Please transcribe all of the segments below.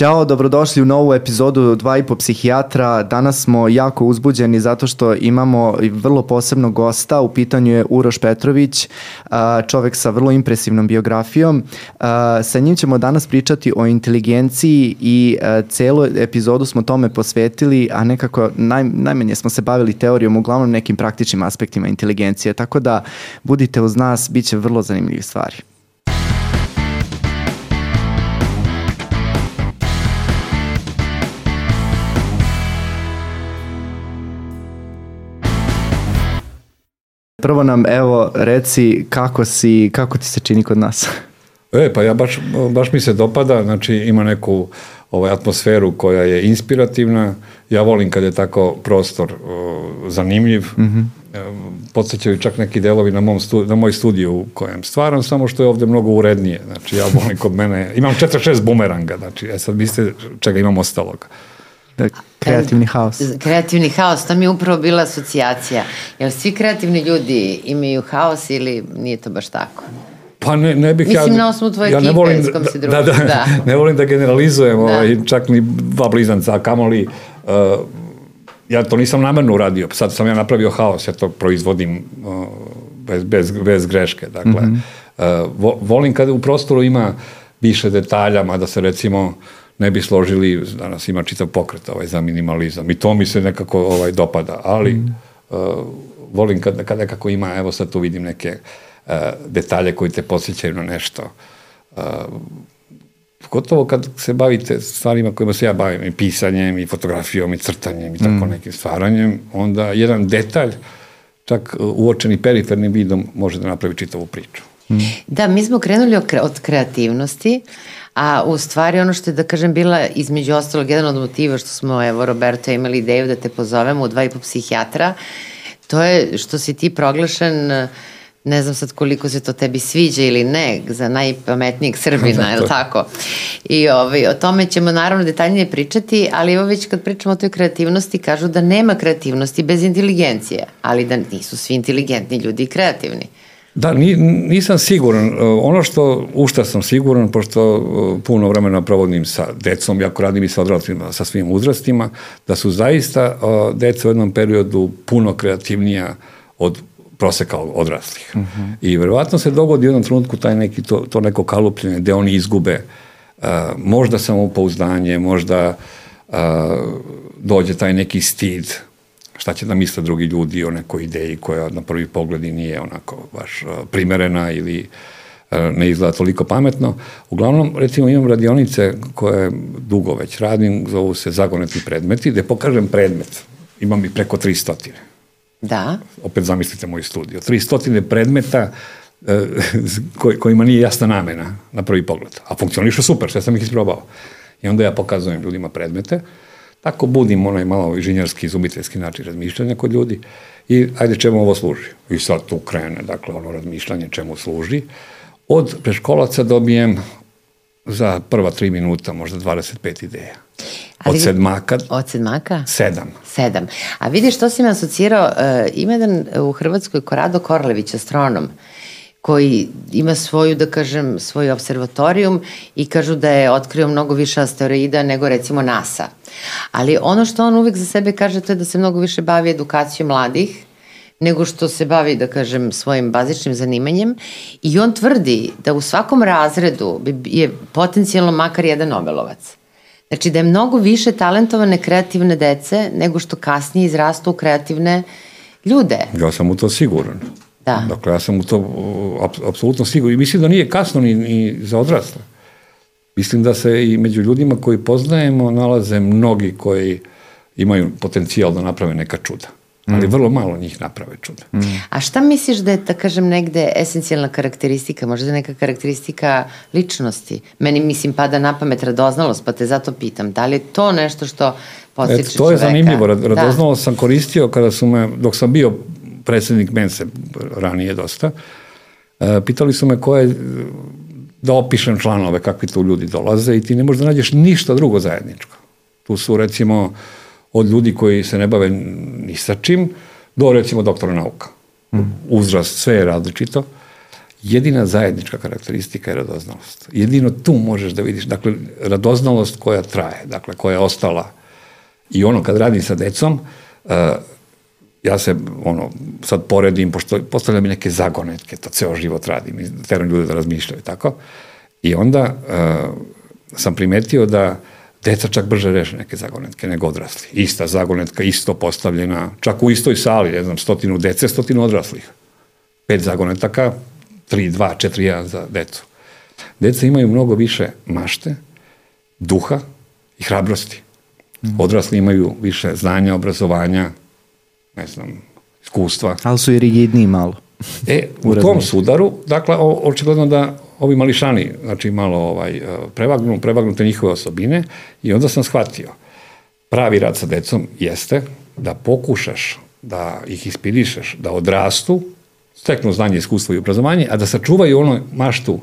Ćao, dobrodošli u novu epizodu Dva i po psihijatra. Danas smo jako uzbuđeni zato što imamo vrlo posebnog gosta. U pitanju je Uroš Petrović, čovek sa vrlo impresivnom biografijom. Sa njim ćemo danas pričati o inteligenciji i celu epizodu smo tome posvetili, a nekako naj, najmanje smo se bavili teorijom, uglavnom nekim praktičnim aspektima inteligencije. Tako da budite uz nas, bit će vrlo zanimljivi stvari. Prvo nam, evo, reci kako si, kako ti se čini kod nas? E, pa ja baš, baš mi se dopada, znači ima neku ovaj, atmosferu koja je inspirativna. Ja volim kad je tako prostor o, zanimljiv. Mm -hmm. Podsećaju čak neki delovi na, mom stu, na moj studiju u kojem stvaram, samo što je ovde mnogo urednije. Znači, ja volim kod mene, imam 46 bumeranga, znači, e sad mislite čega imam ostalog. Da, kreativni haos. Kreativni haos, to mi je upravo bila asocijacija. Jel svi kreativni ljudi imaju haos ili nije to baš tako? Pa ne, ne bih Mislim, ja... na osnovu tvoje ja ne volim, s kom si drugo. Da, da, da, ne volim da generalizujem, da. Ovaj, čak ni dva blizanca, a kamoli... Uh, ja to nisam namerno uradio, sad sam ja napravio haos, ja to proizvodim uh, bez, bez, bez greške, dakle. Mm -hmm. uh, vo, volim kada u prostoru ima više detalja, mada se recimo ne bi složili, danas ima čitav pokret ovaj, za minimalizam i to mi se nekako ovaj, dopada, ali mm. uh, volim kad, kad nekako ima, evo sad tu vidim neke uh, detalje koji te posjećaju na nešto. Uh, gotovo kad se bavite stvarima kojima se ja bavim, i pisanjem, i fotografijom, i crtanjem, i tako mm. nekim stvaranjem, onda jedan detalj, čak uočeni perifernim vidom, može da napravi čitavu priču. Mm. Da, mi smo krenuli od kreativnosti, a u stvari ono što je da kažem bila između ostalog jedan od motiva što smo evo Roberto imali ideju da te pozovemo u dva i po psihijatra, to je što si ti proglašen ne znam sad koliko se to tebi sviđa ili ne, za najpametnijeg Srbina, je li tako? I ovaj, o tome ćemo naravno detaljnije pričati, ali evo već kad pričamo o toj kreativnosti, kažu da nema kreativnosti bez inteligencije, ali da nisu svi inteligentni ljudi kreativni. Da, nisam siguran. E, ono što, u šta sam siguran, pošto e, puno vremena provodim sa decom, jako radim i sa odraslima, sa svim uzrastima, da su zaista e, deca u jednom periodu puno kreativnija od proseka odraslih. Uh mhm. -huh. I verovatno se dogodi u jednom trenutku taj neki, to, to neko kalupljenje gde oni izgube uh, možda samopouzdanje, možda uh, dođe taj neki stid, šta će da misle drugi ljudi o nekoj ideji koja na prvi pogled i nije onako baš primerena ili ne izgleda toliko pametno. Uglavnom, recimo, imam radionice koje dugo već radim, zovu se zagonetni predmeti, gde pokažem predmet. Imam i preko 300. Da. Opet zamislite moj studio. 300 predmeta e, koj, kojima nije jasna namena na prvi pogled. A funkcionišu super, sve sam ih isprobao. I onda ja pokazujem ljudima predmete Tako budim onaj malo inženjerski, izumiteljski način razmišljanja kod ljudi i ajde čemu ovo služi. I sad tu krene, dakle, ono razmišljanje čemu služi. Od preškolaca dobijem za prva tri minuta možda 25 ideja. Ali, od sedmaka. Od sedmaka? Sedam. Sedam. A vidiš, što si me asocirao, uh, ima jedan u Hrvatskoj Korado Korlević, astronom, koji ima svoju, da kažem, svoj observatorijum i kažu da je otkrio mnogo više asteroida nego recimo NASA. Ali ono što on uvek za sebe kaže to je da se mnogo više bavi edukacijom mladih nego što se bavi, da kažem, svojim bazičnim zanimanjem i on tvrdi da u svakom razredu je potencijalno makar jedan Nobelovac. Znači da je mnogo više talentovane kreativne dece nego što kasnije izrastu u kreativne ljude. Ja sam u to siguran. Da. Dakle, ja sam u to ap, apsolutno siguran i mislim da nije kasno ni, ni za odrasle. Mislim da se i među ljudima koji poznajemo nalaze mnogi koji imaju potencijal da naprave neka čuda. Ali mm. vrlo malo njih naprave čuda. Mm. A šta misliš da je, da kažem, negde esencijalna karakteristika, možda neka karakteristika ličnosti? Meni, mislim, pada na pamet radoznalost, pa te zato pitam. Da li je to nešto što postiče čoveka? To je zanimljivo. Da. Radoznalost da. sam koristio kada su me, dok sam bio predsednik Mense ranije dosta, e, pitali su me ko je da opišem članove, kakvi tu ljudi dolaze i ti ne možeš da nađeš ništa drugo zajedničko. Tu su recimo od ljudi koji se ne bave ni sa čim, do recimo doktora nauka. Mm. Uzrast, sve je različito. jedina zajednička karakteristika je radoznalost. Jedino tu možeš da vidiš, dakle, radoznalost koja traje, dakle, koja je ostala. I ono, kad radim sa decom, uh, ja se, ono, sad poredim, pošto postavljam neke zagonetke, to ceo život radim, i teram ljude da razmišljaju, tako. I onda uh, sam primetio da deca čak brže reše neke zagonetke nego odrasli. Ista zagonetka, isto postavljena, čak u istoj sali, ne znam, stotinu dece, stotinu odraslih. Pet zagonetaka, 3, 2, 4, 1 za decu. Deca imaju mnogo više mašte, duha i hrabrosti. Mm. Odrasli imaju više znanja, obrazovanja, ne znam, iskustva. Ali su i rigidniji malo. E, u tom sudaru, dakle, o, očigledno da ovi mališani, znači malo ovaj, e, prevagnu, prevagnute njihove osobine i onda sam shvatio, pravi rad sa decom jeste da pokušaš da ih ispirišeš, da odrastu, steknu znanje, iskustvo i obrazovanje, a da sačuvaju ono maštu,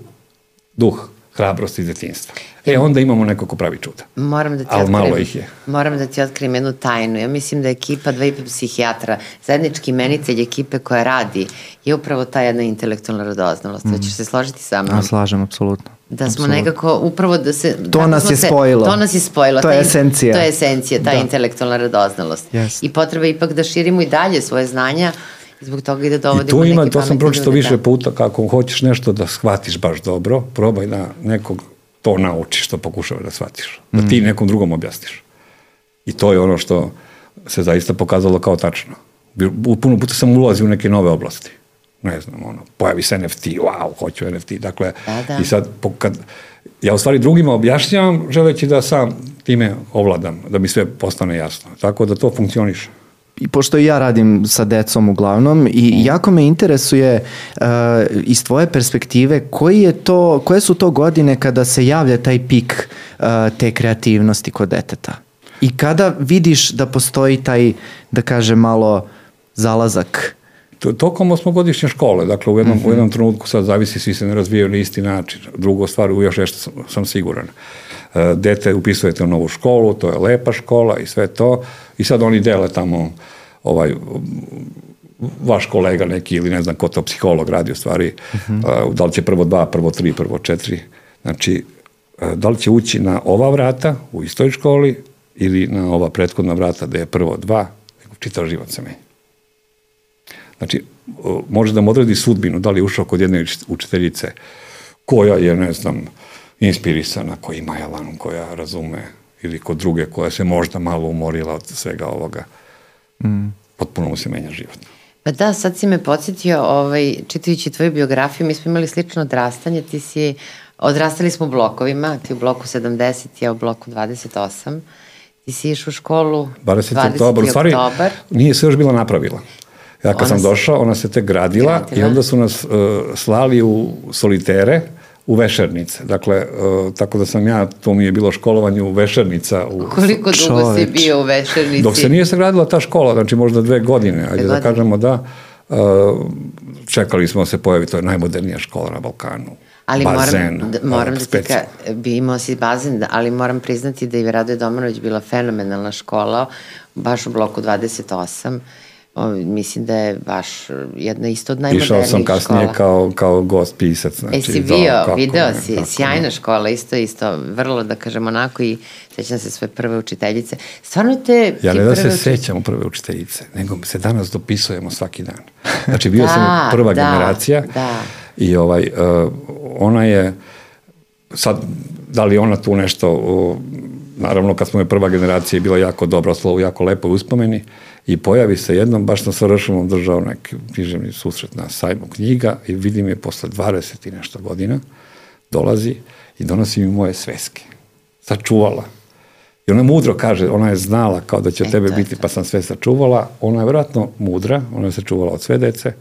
duh, hrabrost iz detinstva. E, onda imamo neko ko pravi čuda. Moram da ti Ali otkrijem, malo ih je. Moram da ti otkrijem jednu tajnu. Ja mislim da je ekipa dva i po psihijatra, zajednički menitelj ekipe koja radi, je upravo ta jedna intelektualna radoznalost. Mm. Hoćeš se složiti sa mnom? Ja slažem, apsolutno. Da smo Apsolutno. nekako, upravo da se... To da nas je se- spojilo. To nas je spojilo. To je esencija. To je esencija, ta Da. intelektualna radoznalost. Jeste. I potreba ipak da širimo i dalje svoje znanja i zbog toga i da I dovodimo tu ima, neke to sam pametne ljude, više da. puta, kako hoćeš nešto da shvatiš baš dobro, probaj da nekog to naučiš što pokušava da shvatiš. Da ti nekom drugom objasniš. I to je ono što se zaista pokazalo kao tačno. Puno puta sam ulazio u neke nove oblasti. Ne znam, ono, pojavi se NFT, wow, hoću NFT. Dakle, Da, da. i sad, kad, ja u stvari drugima objašnjavam, želeći da sam time ovladam, da mi sve postane jasno. Tako da to funkcioniše. I pošto ja radim sa decom uglavnom i jako me interesuje uh, iz tvoje perspektive koji je to, koje su to godine kada se javlja taj pik uh, te kreativnosti kod deteta i kada vidiš da postoji taj da kaže malo zalazak To- Tokom osmogodišnje škole, dakle u jednom, u jednom trenutku sad zavisi, svi se ne razvijaju na isti način. Drugo stvar, u još nešto sam, sam siguran. E, dete upisujete u novu školu, to je lepa škola i sve to, i sad oni dele tamo ovaj, vaš kolega neki ili ne znam ko to psiholog radi u stvari, a, da li će prvo dva, prvo tri, prvo četiri, znači a, da li će ući na ova vrata u istoj školi ili na ova prethodna vrata gde je prvo dva, čitav život se menja. Znači, može da mu odredi sudbinu, da li je ušao kod jedne uč- učiteljice koja je, ne znam, inspirisana, koja ima elan, koja razume, ili kod druge koja se možda malo umorila od svega ovoga. Mm. Potpuno mu se menja život. Pa da, sad si me podsjetio, ovaj, čitajući tvoju biografiju, mi smo imali slično odrastanje, ti si, odrastali smo u blokovima, ti u bloku 70, ja u bloku 28, ti si išao u školu 20. oktobar, u stvari oktobar. nije se još bila napravila. Ja kad Ona sam došao, ona se tek gradila, Gradila. i onda su nas uh, slali u solitere, u vešernice. Dakle, uh, tako da sam ja, to mi je bilo školovanje u vešernica. U, Koliko dugo si Čoveče. bio u vešernici? Dok se nije sagradila ta škola, znači možda dve godine, ajde da godine. kažemo da, uh, čekali smo da se pojavi, to je najmodernija škola na Balkanu. Ali Bazen, moram, da, moram uh, da ti ka, bi imao si bazen, da- ali moram priznati da je Radoje Domanović bila fenomenalna škola, baš u bloku 28. O, mislim da je baš jedna isto od najmodernijih škola. Išao sam kasnije kao, kao gost pisac. Znači, E si da, bio, kako video si, kako sjajna ne. škola, isto, isto, vrlo, da kažem, onako i sećam se sve prve učiteljice. Stvarno te... Ja ne da se uči- sećamo prve učiteljice, nego se danas dopisujemo svaki dan. Znači, bio Da, sam prva da, generacija da. i ovaj, uh, ona je, sad, da li ona tu nešto, uh, naravno kad smo je prva generacija je bila jako dobra, u jako lepoj uspomeni i pojavi se jednom, baš na Svrševom držao neki književni susret na sajmu knjiga i vidim je posle 20 i nešto godina, dolazi i donosi mi moje sveske. Sačuvala. I ona mudro kaže, ona je znala kao da će E, tebe biti, pa sam sve sačuvala. Ona je vjerojatno mudra, ona je sačuvala od sve dece,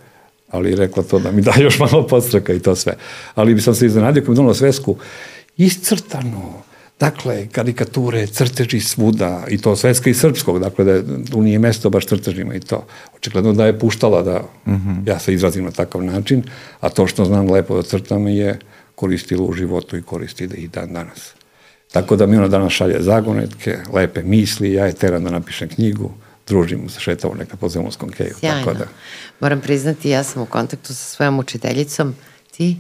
ali je rekla to da mi da još malo podstraka i to sve. Ali bi sam se iznenadio kad mi donala svesku iscrtano, dakle, karikature, crteži svuda, i to sveska i srpskog, dakle, da je, tu nije mesto baš crtežima i to. Očigledno da je puštala da ja se izrazim na takav način, a to što znam lepo da crtam je koristilo u životu i koristi da i dan danas. Tako da mi ona danas šalje zagonetke, lepe misli, ja je teram da napišem knjigu, družimo se, šetamo neka po zemunskom keju. Sjajno. Tako da, Moram priznati, ja sam u kontaktu sa svojom učiteljicom, Ti?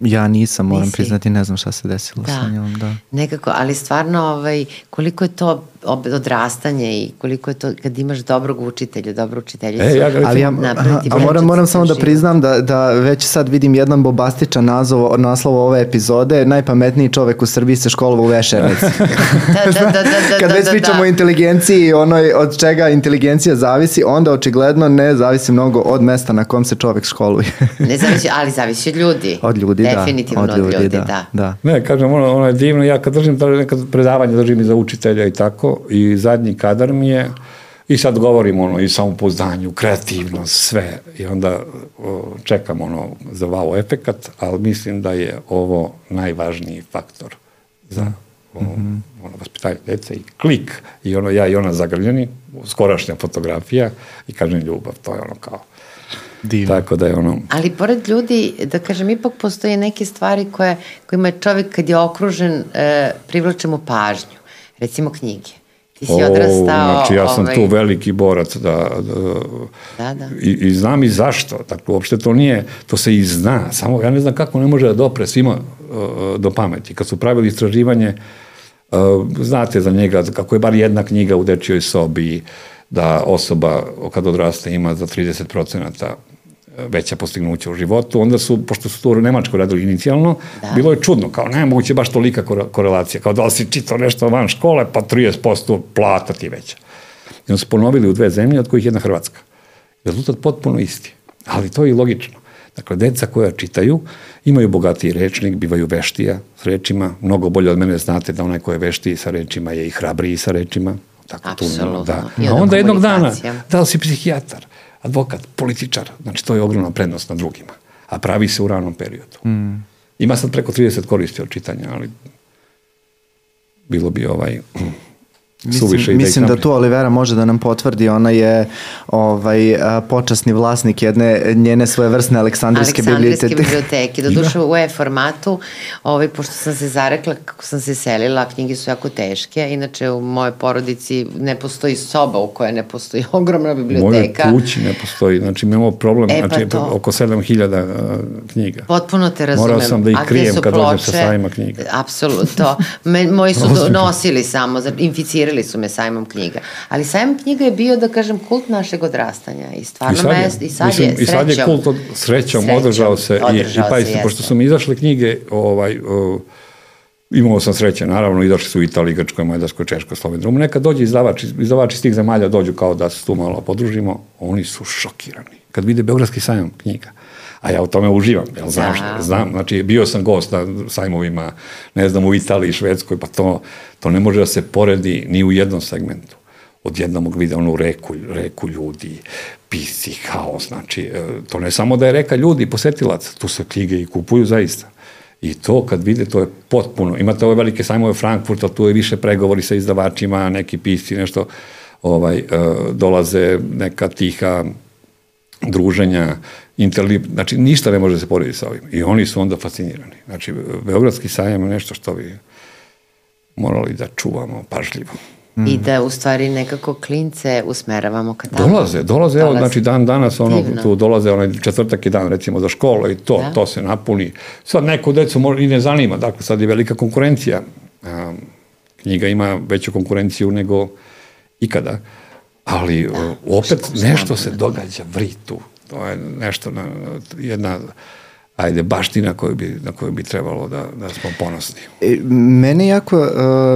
Ja nisam, moram Nisi? priznati, ne znam šta se desilo Da. sa njom. Da. Nekako, ali stvarno ovaj, koliko je to odrastanje i koliko je to kad imaš dobrog učitelja, dobro učiteljicu. E, ja ga Ali ja, a moram, moram samo da priznam da, da već sad vidim jedan bombastičan nazov, naslov ove epizode, najpametniji čovek u Srbiji se školovao u Vešernici. Da, da, da, da, da, Kad da, već da, pričamo da. o inteligenciji i onoj od čega inteligencija zavisi, onda očigledno ne zavisi mnogo od mesta na kom se čovek školuje. Ne zavisi, ali zavisi od ljudi. od ljudi, Definitivno da. od ljudi, da. da. Ne, kažem, ono, ono je divno, ja kad držim nekad predavanje, držim i za učitelja i tako, i zadnji kadar mi je, i sad govorim ono i samopouzdanju, kreativnost, sve, i onda o, čekam ono za wow efekat, ali mislim da je ovo najvažniji faktor za o, ono, vaspitanje dece i klik, i ono ja i ona zagrljeni, skorašnja fotografija, i kažem ljubav, to je ono kao, Divno. tako da je ono, Ali pored ljudi, da kažem, ipak postoje neke stvari koje, kojima je čovjek kad je okružen, e, privlače mu pažnju. Recimo knjige. Ti si odrastao... Znači, ja sam ovaj, tu veliki borac da, da, Da, da. I, I znam i zašto. Dakle, uopšte to nije, to se i zna. Samo ja ne znam kako ne može da dopre svima uh, do pameti. Kad su pravili istraživanje, uh, znate za njega, kako je bar jedna knjiga u dečjoj sobi, da osoba kad odraste ima za 30% veća postignuća u životu, onda su, pošto su to u Nemačkoj radili inicijalno, da. bilo je čudno, kao nemoguće baš tolika kore- korelacija, kao da li si čitao nešto van škole, pa 30% plata ti veća. I onda su ponovili u dve zemlje, od kojih jedna Hrvatska. Rezultat potpuno isti, ali to je i logično. Dakle, deca koja čitaju imaju bogatiji rečnik, bivaju veštija s rečima, mnogo bolje od mene znate da onaj ko je veštiji sa rečima je i hrabriji sa rečima. Tako tu Apsolutno. Da. I A onda jednog dana, da li si psihijatar, advokat, političar, znači to je ogromna prednost na drugima, a pravi se u ranom periodu. Mm. Ima sad preko 30 koristi od čitanja, ali bilo bi ovaj Mislim, da mislim da tu Olivera može da nam potvrdi, ona je ovaj, počasni vlasnik jedne njene svojevrsne Aleksandrijske, Aleksandrijske biblioteke. biblioteke. Doduše u e-formatu, ovaj, pošto sam se zarekla kako sam se selila, knjige su jako teške, inače u mojoj porodici ne postoji soba u kojoj ne postoji ogromna U mojoj biblioteka. kući ne postoji, znači imamo problem, E, pa znači to. oko 7000 uh, knjiga. Potpuno te razumem. Morao sam da ih A gde krijem su kad dođem sa sajma knjiga. Apsolutno. Me, moji su do, nosili samo, za- inficirali su me sajmom knjiga. Ali sajam knjiga je bio, da kažem, kult našeg odrastanja. I stvarno I sad je, i mislim, je, i sad je srećom. kult od, srećom, Srećom, održao se i, i održao se, pazite, pošto su mi izašle knjige, ovaj, o, imao sam sreće, naravno, izašli su u Italiji, Grčkoj, Mađarskoj, Češkoj, Sloveniji. Nekad dođe izdavač, izdavači iz tih zemalja dođu kao da se tu malo podružimo, oni su šokirani. Kad vide Beogradski sajam knjiga, a ja u tome uživam, jel znam, Da. znam, znači bio sam gost na sajmovima, ne znam, u Italiji, Švedskoj, pa to, to ne može da se poredi ni u jednom segmentu. Odjednom mogu vidjeti onu reku, reku ljudi, pisci, haos, znači, e, to ne samo da je reka ljudi, posetilac, tu se knjige i kupuju zaista. I to kad vide, to je potpuno, imate ove velike sajmove Frankfurta, tu je više pregovori sa izdavačima, neki pisci, nešto, ovaj, e, dolaze neka tiha druženja, interlib, znači ništa ne može se porediti sa ovim. I oni su onda fascinirani. Znači, Beogradski sajam je nešto što bi morali da čuvamo pažljivo. I da u stvari nekako klince usmeravamo ka tamo. Dolaze, dolaze, evo, Dolaze. znači dan danas, ono, Divno. tu dolaze, onaj četvrtak je dan, recimo, za školu i to, Da. to se napuni. Sad neko decu možda i ne zanima, dakle, sad je velika konkurencija. Um, knjiga ima veću konkurenciju nego ikada, ali da, opet nešto se događa, vri tu. To je nešto, na, jedna, ajde, baština koju bi, na koju bi trebalo da, da smo ponosni. E, Mene jako,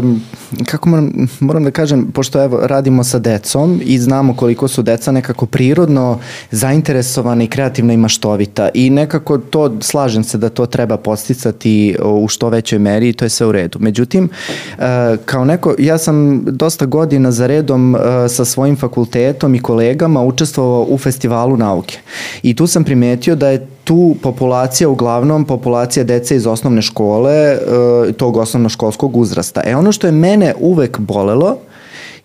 um, kako moram, moram da kažem, pošto evo radimo sa decom i znamo koliko su deca nekako prirodno zainteresovana i kreativna i maštovita i nekako to, slažem se da to treba posticati u što većoj meri i to je sve u redu. Međutim, uh, kao neko, ja sam dosta godina za redom uh, sa svojim fakultetom i kolegama učestvovao u festivalu nauke i tu sam primetio da je tu populacija uglavnom populacija dece iz osnovne škole, e, tog osnovnoškolskog uzrasta. E ono što je mene uvek bolelo,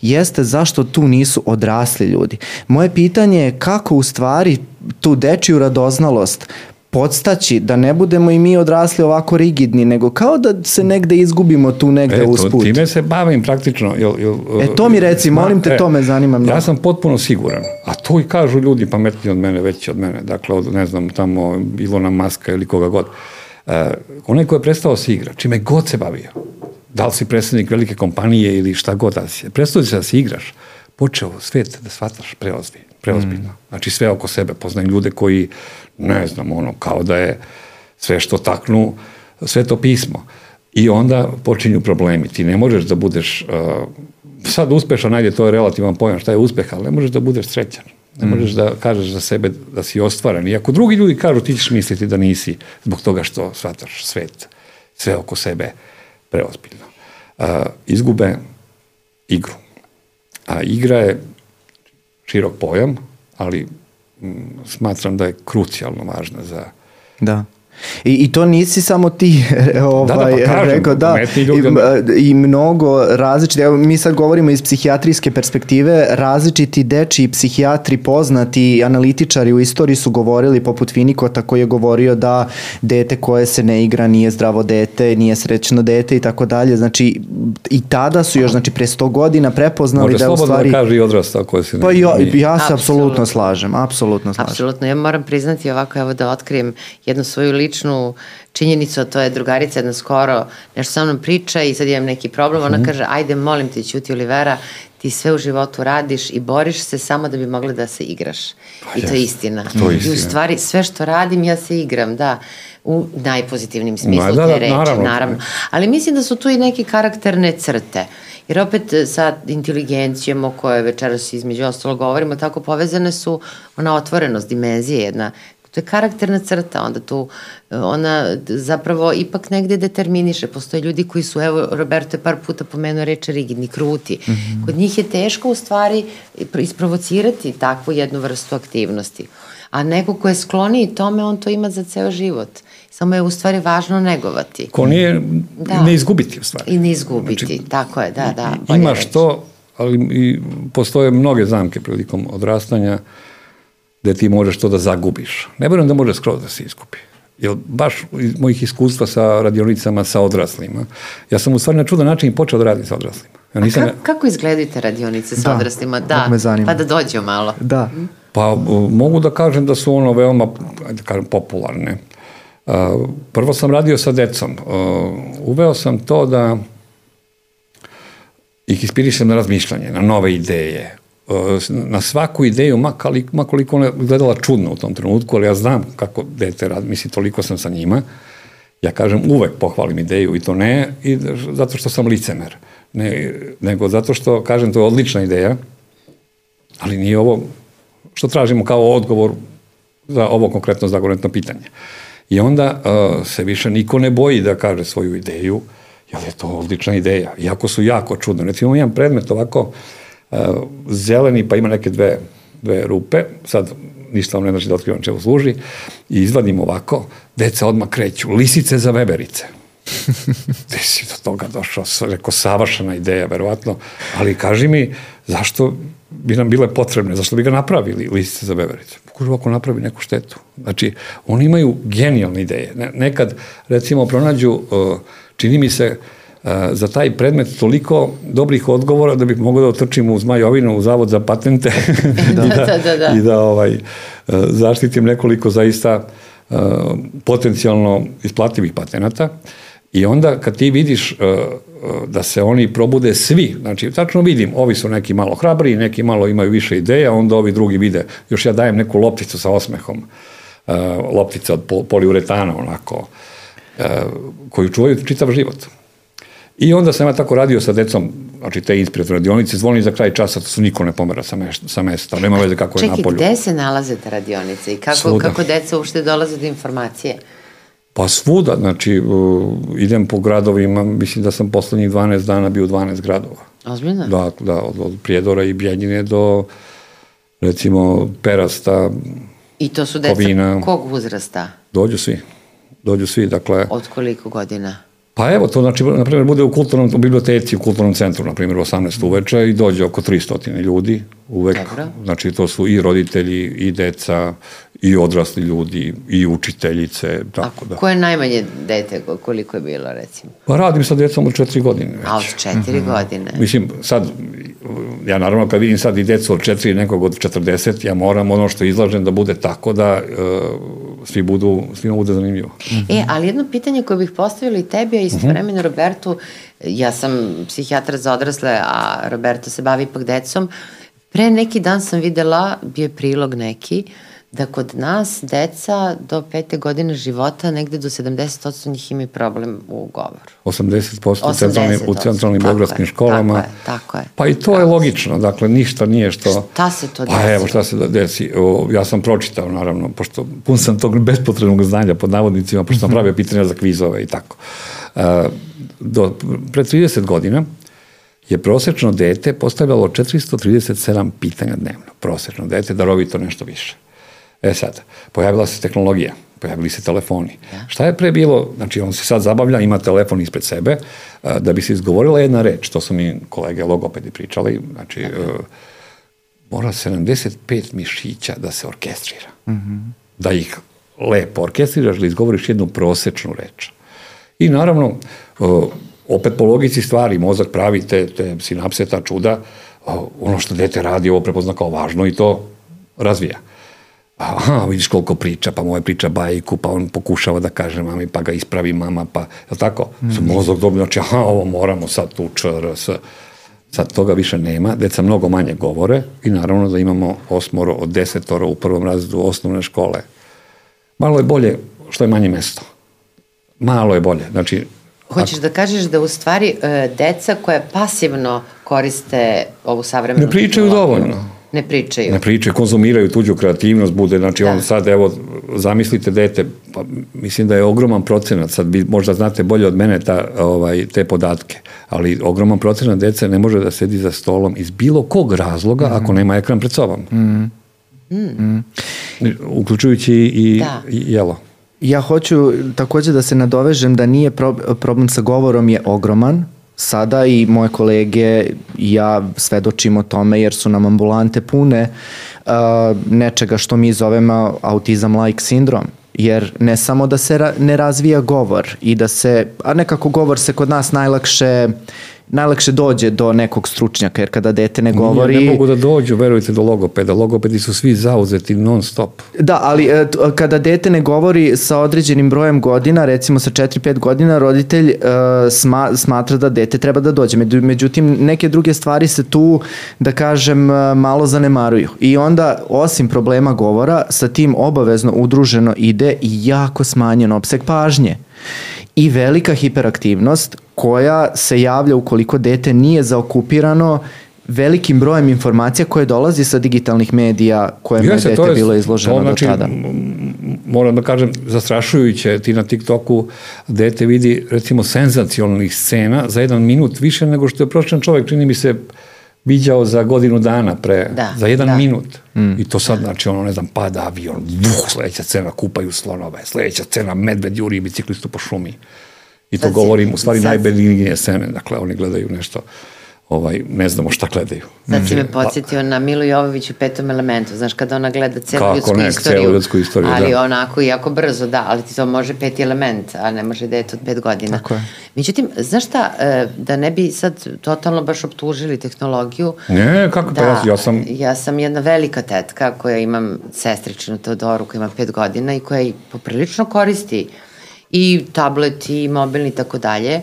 jeste zašto tu nisu odrasli ljudi. Moje pitanje je kako u stvari tu dečiju radoznalost podstaći da ne budemo i mi odrasli ovako rigidni, nego kao da se negde izgubimo tu negde Eto, usput. time se bavim praktično. Jel, jel, E, to mi reci, molim te, to me zanima mnogo. Ja sam potpuno siguran, a to i kažu ljudi pametniji od mene, veći od mene, dakle, od, ne znam, tamo Ilona Maska ili koga god. Uh, onaj ko je prestao se igra, čime god se bavio, da li si predsednik velike kompanije ili šta god da si, prestao se da se igraš, počeo svet da shvataš preozbiljno, preozbiljno. Mm. Znači sve oko sebe, poznajem ljude koji, ne znam, ono, kao da je sve što taknu, sve to pismo. I onda počinju problemi. Ti ne možeš da budeš, uh, sad uspešan, najde, to je relativan pojam šta je uspeh, ali ne možeš da budeš srećan. Ne možeš da kažeš za sebe da si ostvaren. I ako drugi ljudi kažu, ti ćeš misliti da nisi zbog toga što shvataš svet, sve oko sebe preozbiljno. Uh, izgube igru. A igra je širok pojam, ali m, smatram da je krucijalno važna za Da. I, I to nisi samo ti ovaj, da, pa kažem, rekao, da, i, i mnogo različiti, evo mi sad govorimo iz psihijatrijske perspektive, različiti dečiji psihijatri poznati analitičari u istoriji su govorili poput Finikota koji je govorio da dete koje se ne igra nije zdravo dete, nije srećno dete i tako dalje, znači i tada su još, znači pre 100 godina prepoznali Može da je u slobodno stvari... da kaže i odrastao koje se ne Pa ja, ja se Apsolutno. apsolutno slažem, apsolutno slažem. Apsolutno, ja moram priznati ovako, evo da otkrijem jednu svoju ličnu činjenicu, a to je drugarica jedna skoro nešto sa mnom priča i sad imam neki problem, ona kaže, ajde molim te, Ćuti Olivera, ti sve u životu radiš i boriš se samo da bi mogla da se igraš. I to je istina. To je I u istina. stvari sve što radim ja se igram, da. U najpozitivnim smislu Ma, da, te da, reči, naravno. naravno. Ali mislim da su tu i neke karakterne crte. Jer opet e, sa inteligencijom o kojoj večeras između ostalo govorimo, tako povezane su ona otvorenost, dimenzija jedna to je karakterna crta, onda tu ona zapravo ipak negde determiniše. Postoje ljudi koji su, evo, Roberto je par puta pomenuo reče rigidni, kruti. Mm -hmm. Kod njih je teško u stvari isprovocirati takvu jednu vrstu aktivnosti. A neko ko je skloniji tome, on to ima za ceo život. Samo je u stvari važno negovati. Ko nije, Da. ne izgubiti u stvari. I ne izgubiti, znači, tako je, da, da. Imaš reći. to, ali i postoje mnoge zamke prilikom odrastanja gde ti možeš to da zagubiš. Ne verujem da može skroz da se iskupi. Jer baš iz mojih iskustva sa radionicama sa odraslima, ja sam u stvari na čudan način počeo da radim sa odraslima. Ja A nisam, kako, kako izgledaju te radionice sa Da, odraslima? to me zanima. pa da dođu malo. Da. Pa uh, mogu da kažem da su ono veoma, ajde da kažem, popularne. Prvo sam radio sa decom. Uveo sam to da ih ispirišem na razmišljanje, na nove ideje, na svaku ideju, makoliko, ona gledala čudno u tom trenutku, ali ja znam kako dete radi, mislim, toliko sam sa njima, ja kažem uvek pohvalim ideju i to ne i zato što sam licemer, ne, nego zato što kažem to je odlična ideja, ali nije ovo što tražimo kao odgovor za ovo konkretno zagoretno pitanje. I onda uh, se više niko ne boji da kaže svoju ideju, jer je to odlična ideja. Iako su jako čudne. Recimo, imam predmet ovako uh, zeleni, pa ima neke dve, dve rupe, sad ništa vam ne znači da otkrivam čemu služi, i izvadim ovako, deca odmah kreću, lisice za veverice. Gde si do toga došao? Rekao, savršena ideja, verovatno, ali kaži mi, zašto bi nam bile potrebne, zašto bi ga napravili lisice za veverice? Kaže, ako napravi neku štetu. Znači, oni imaju genijalne ideje. Ne, nekad, recimo, pronađu, uh, čini mi se, uh, za taj predmet toliko dobrih odgovora da bih mogao da otrčim u Zmajovinu u Zavod za patente Da, i da, da, da. i da ovaj, uh, zaštitim nekoliko zaista uh, potencijalno isplativih patenata. I onda kad ti vidiš uh, da se oni probude svi, znači tačno vidim, ovi su neki malo hrabriji, neki malo imaju više ideja, onda ovi drugi vide, još ja dajem neku lopticu sa osmehom, uh, loptica od pol, poliuretana onako, koju čuvaju čitav život. I onda sam ja tako radio sa decom, znači te ispred radionice, zvoni za kraj časa, to su niko ne pomera sa, meš, sa mesta, nema veze kako je Čekaj, napolju. gde se nalaze te radionice i kako, Svuda. kako deca uopšte dolaze do informacije? Pa svuda, znači uh, idem po gradovima, mislim da sam poslednjih 12 dana bio u 12 gradova. Ozbiljno? Da, da, od, od Prijedora i Bjeljine do recimo Perasta, I to su deca Kovina. kog uzrasta? dođu svi. Dođu svi, dakle, Od koliko godina? Pa evo to, znači, na primjer, bude u kulturnom, u biblioteci, u kulturnom centru, na primjer, u 18 uveče i dođe oko 300 ljudi uvek. Dobro. Znači, to su i roditelji, i deca, i odrasli ljudi, i učiteljice, tako A da. ko je najmanje dete, koliko je bilo, recimo? Pa radim sa djecom od četiri godine već. A od četiri godine. Mislim, sad, ja naravno kad vidim sad i decu od četiri nekog od 40, ja moram ono što izlažem da bude tako da uh, svi budu, svima bude zanimljivo. E, ali jedno pitanje koje bih postavila i tebi, a Mhm. istovremeno Robertu, ja sam psihijatar za odrasle, a Roberto se bavi ipak decom, pre neki dan sam videla, bio je prilog neki, da kod nas deca do pete godine života negde do 70% njih imaju problem u govoru. 80% u centralnim, u 80%, centralnim tako beogradskim školama. tako je, tako je. Pa i to je logično, dakle ništa nije što... Šta se to Pa desi? evo šta se da desi. O, ja sam pročitao naravno, pošto pun sam tog bespotrebnog znanja pod navodnicima, pošto sam pravio pitanja za kvizove i tako. E, do, pre 30 godina je prosečno dete postavljalo 437 pitanja dnevno. Prosečno dete, darovito nešto više. E sad, pojavila se tehnologija, pojavili se telefoni. Ja. Šta je pre bilo, znači on se sad zabavlja, ima telefon ispred sebe, a, da bi se izgovorila jedna reč, to su mi kolege logopedi pričali, znači ja. mora 75 mišića da se orkestrira. Mm -hmm. Da ih lepo orkestriraš, da izgovoriš jednu prosečnu reč. I naravno, o, opet po logici stvari, mozak pravi te, te sinapse, ta čuda, ono što dete radi, ovo prepozna kao važno i to razvija. Aha, vidiš koliko priča, pa moje priča bajku, pa on pokušava da kaže mami, pa ga ispravi mama, pa, je tako? Mm -hmm. Mozak dobio, znači, aha, ovo moramo sad tu čr, s. Sad toga više nema, deca mnogo manje govore i naravno da imamo osmoro od desetoro u prvom razredu osnovne škole. Malo je bolje što je manje mesto. Malo je bolje. Znači, Hoćeš da kažeš da u stvari e, deca koja pasivno koriste ovu savremenu Ne pričaju dovoljno. Ne pričaju. Ne pričaju, konzumiraju tuđu kreativnost, bude, znači da. on sad, evo, zamislite dete, pa mislim da je ogroman procenat, sad vi možda znate bolje od mene ta, ovaj, te podatke, ali ogroman procenat dece ne može da sedi za stolom iz bilo kog razloga mm. ako nema ekran pred sobom. Mm. Mm. Uključujući i, da. i jelo. Ja hoću takođe da se nadovežem da nije problem sa govorom je ogroman, sada i moje kolege i ja svedočimo tome jer su nam ambulante pune uh, nečega što mi zovemo autizam-like sindrom. Jer ne samo da se ra ne razvija govor i da se, a nekako govor se kod nas najlakše najlakše dođe do nekog stručnjaka, jer kada dete ne govori... Ne, ne mogu da dođu, verujte, do logopeda. Logopedi su svi zauzeti non stop. Da, ali e, kada dete ne govori sa određenim brojem godina, recimo sa 4-5 godina, roditelj uh, sma, smatra da dete treba da dođe. Međutim, neke druge stvari se tu, da kažem, malo zanemaruju. I onda, osim problema govora, sa tim obavezno udruženo ide i jako smanjen opseg pažnje i velika hiperaktivnost koja se javlja ukoliko dete nije zaokupirano velikim brojem informacija koje dolazi sa digitalnih medija kojima je dete je, bilo izloženo to, znači, do tada. Moram da kažem, zastrašujuće ti na TikToku dete vidi recimo senzacionalnih scena za jedan minut više nego što je prošlen čovek, čini mi se viđao za godinu dana pre, da, za jedan da. minut. Mm. I to sad, znači, ono, ne znam, pada avion, vuh, sledeća scena, kupaju slonove, sledeća scena, medved juri biciklistu po šumi. I to sad govorim, u stvari, najbenignije scene, dakle, oni gledaju nešto ovaj, ne znamo šta gledaju. Sad si me podsjetio na Milu Jovović u petom elementu, znaš kada ona gleda celu ljudsku ne, istoriju. Celu ljudsku istoriju, ali da. onako jako brzo, da, ali ti to može peti element, a ne može dete od pet godina. Tako je. Međutim, znaš šta, da ne bi sad totalno baš optužili tehnologiju. Ne, kako da, ja, ja sam... Ja sam jedna velika tetka koja imam sestričnu Teodoru koja ima pet godina i koja i poprilično koristi i tablet i mobilni i tako dalje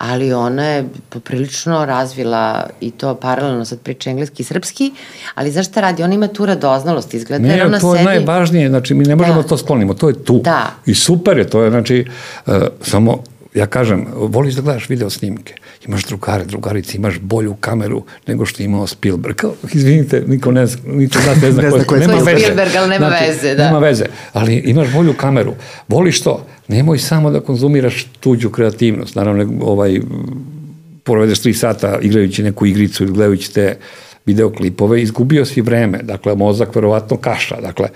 ali ona je poprilično razvila i to paralelno sad priča engleski i srpski, ali znaš šta radi? Ona ima tu radoznalost, izgleda ne, jer ona to sedi... je najvažnije, znači mi ne možemo da. to sklonimo, to je tu. Da. I super je, to je znači, uh, samo ja kažem, voliš da gledaš video snimke, imaš drugare, drugarice, imaš bolju kameru nego što je imao Spielberg. Kao, izvinite, niko ne zna, niko ne zna, ne zna ko je, nema veze. Spielberg, ali nema znači, veze, da. Nema veze, ali imaš bolju kameru. Voliš to, nemoj samo da konzumiraš tuđu kreativnost. Naravno, ovaj, provedeš tri sata igrajući neku igricu ili gledajući te videoklipove, izgubio si vreme. Dakle, mozak verovatno kaša. Dakle,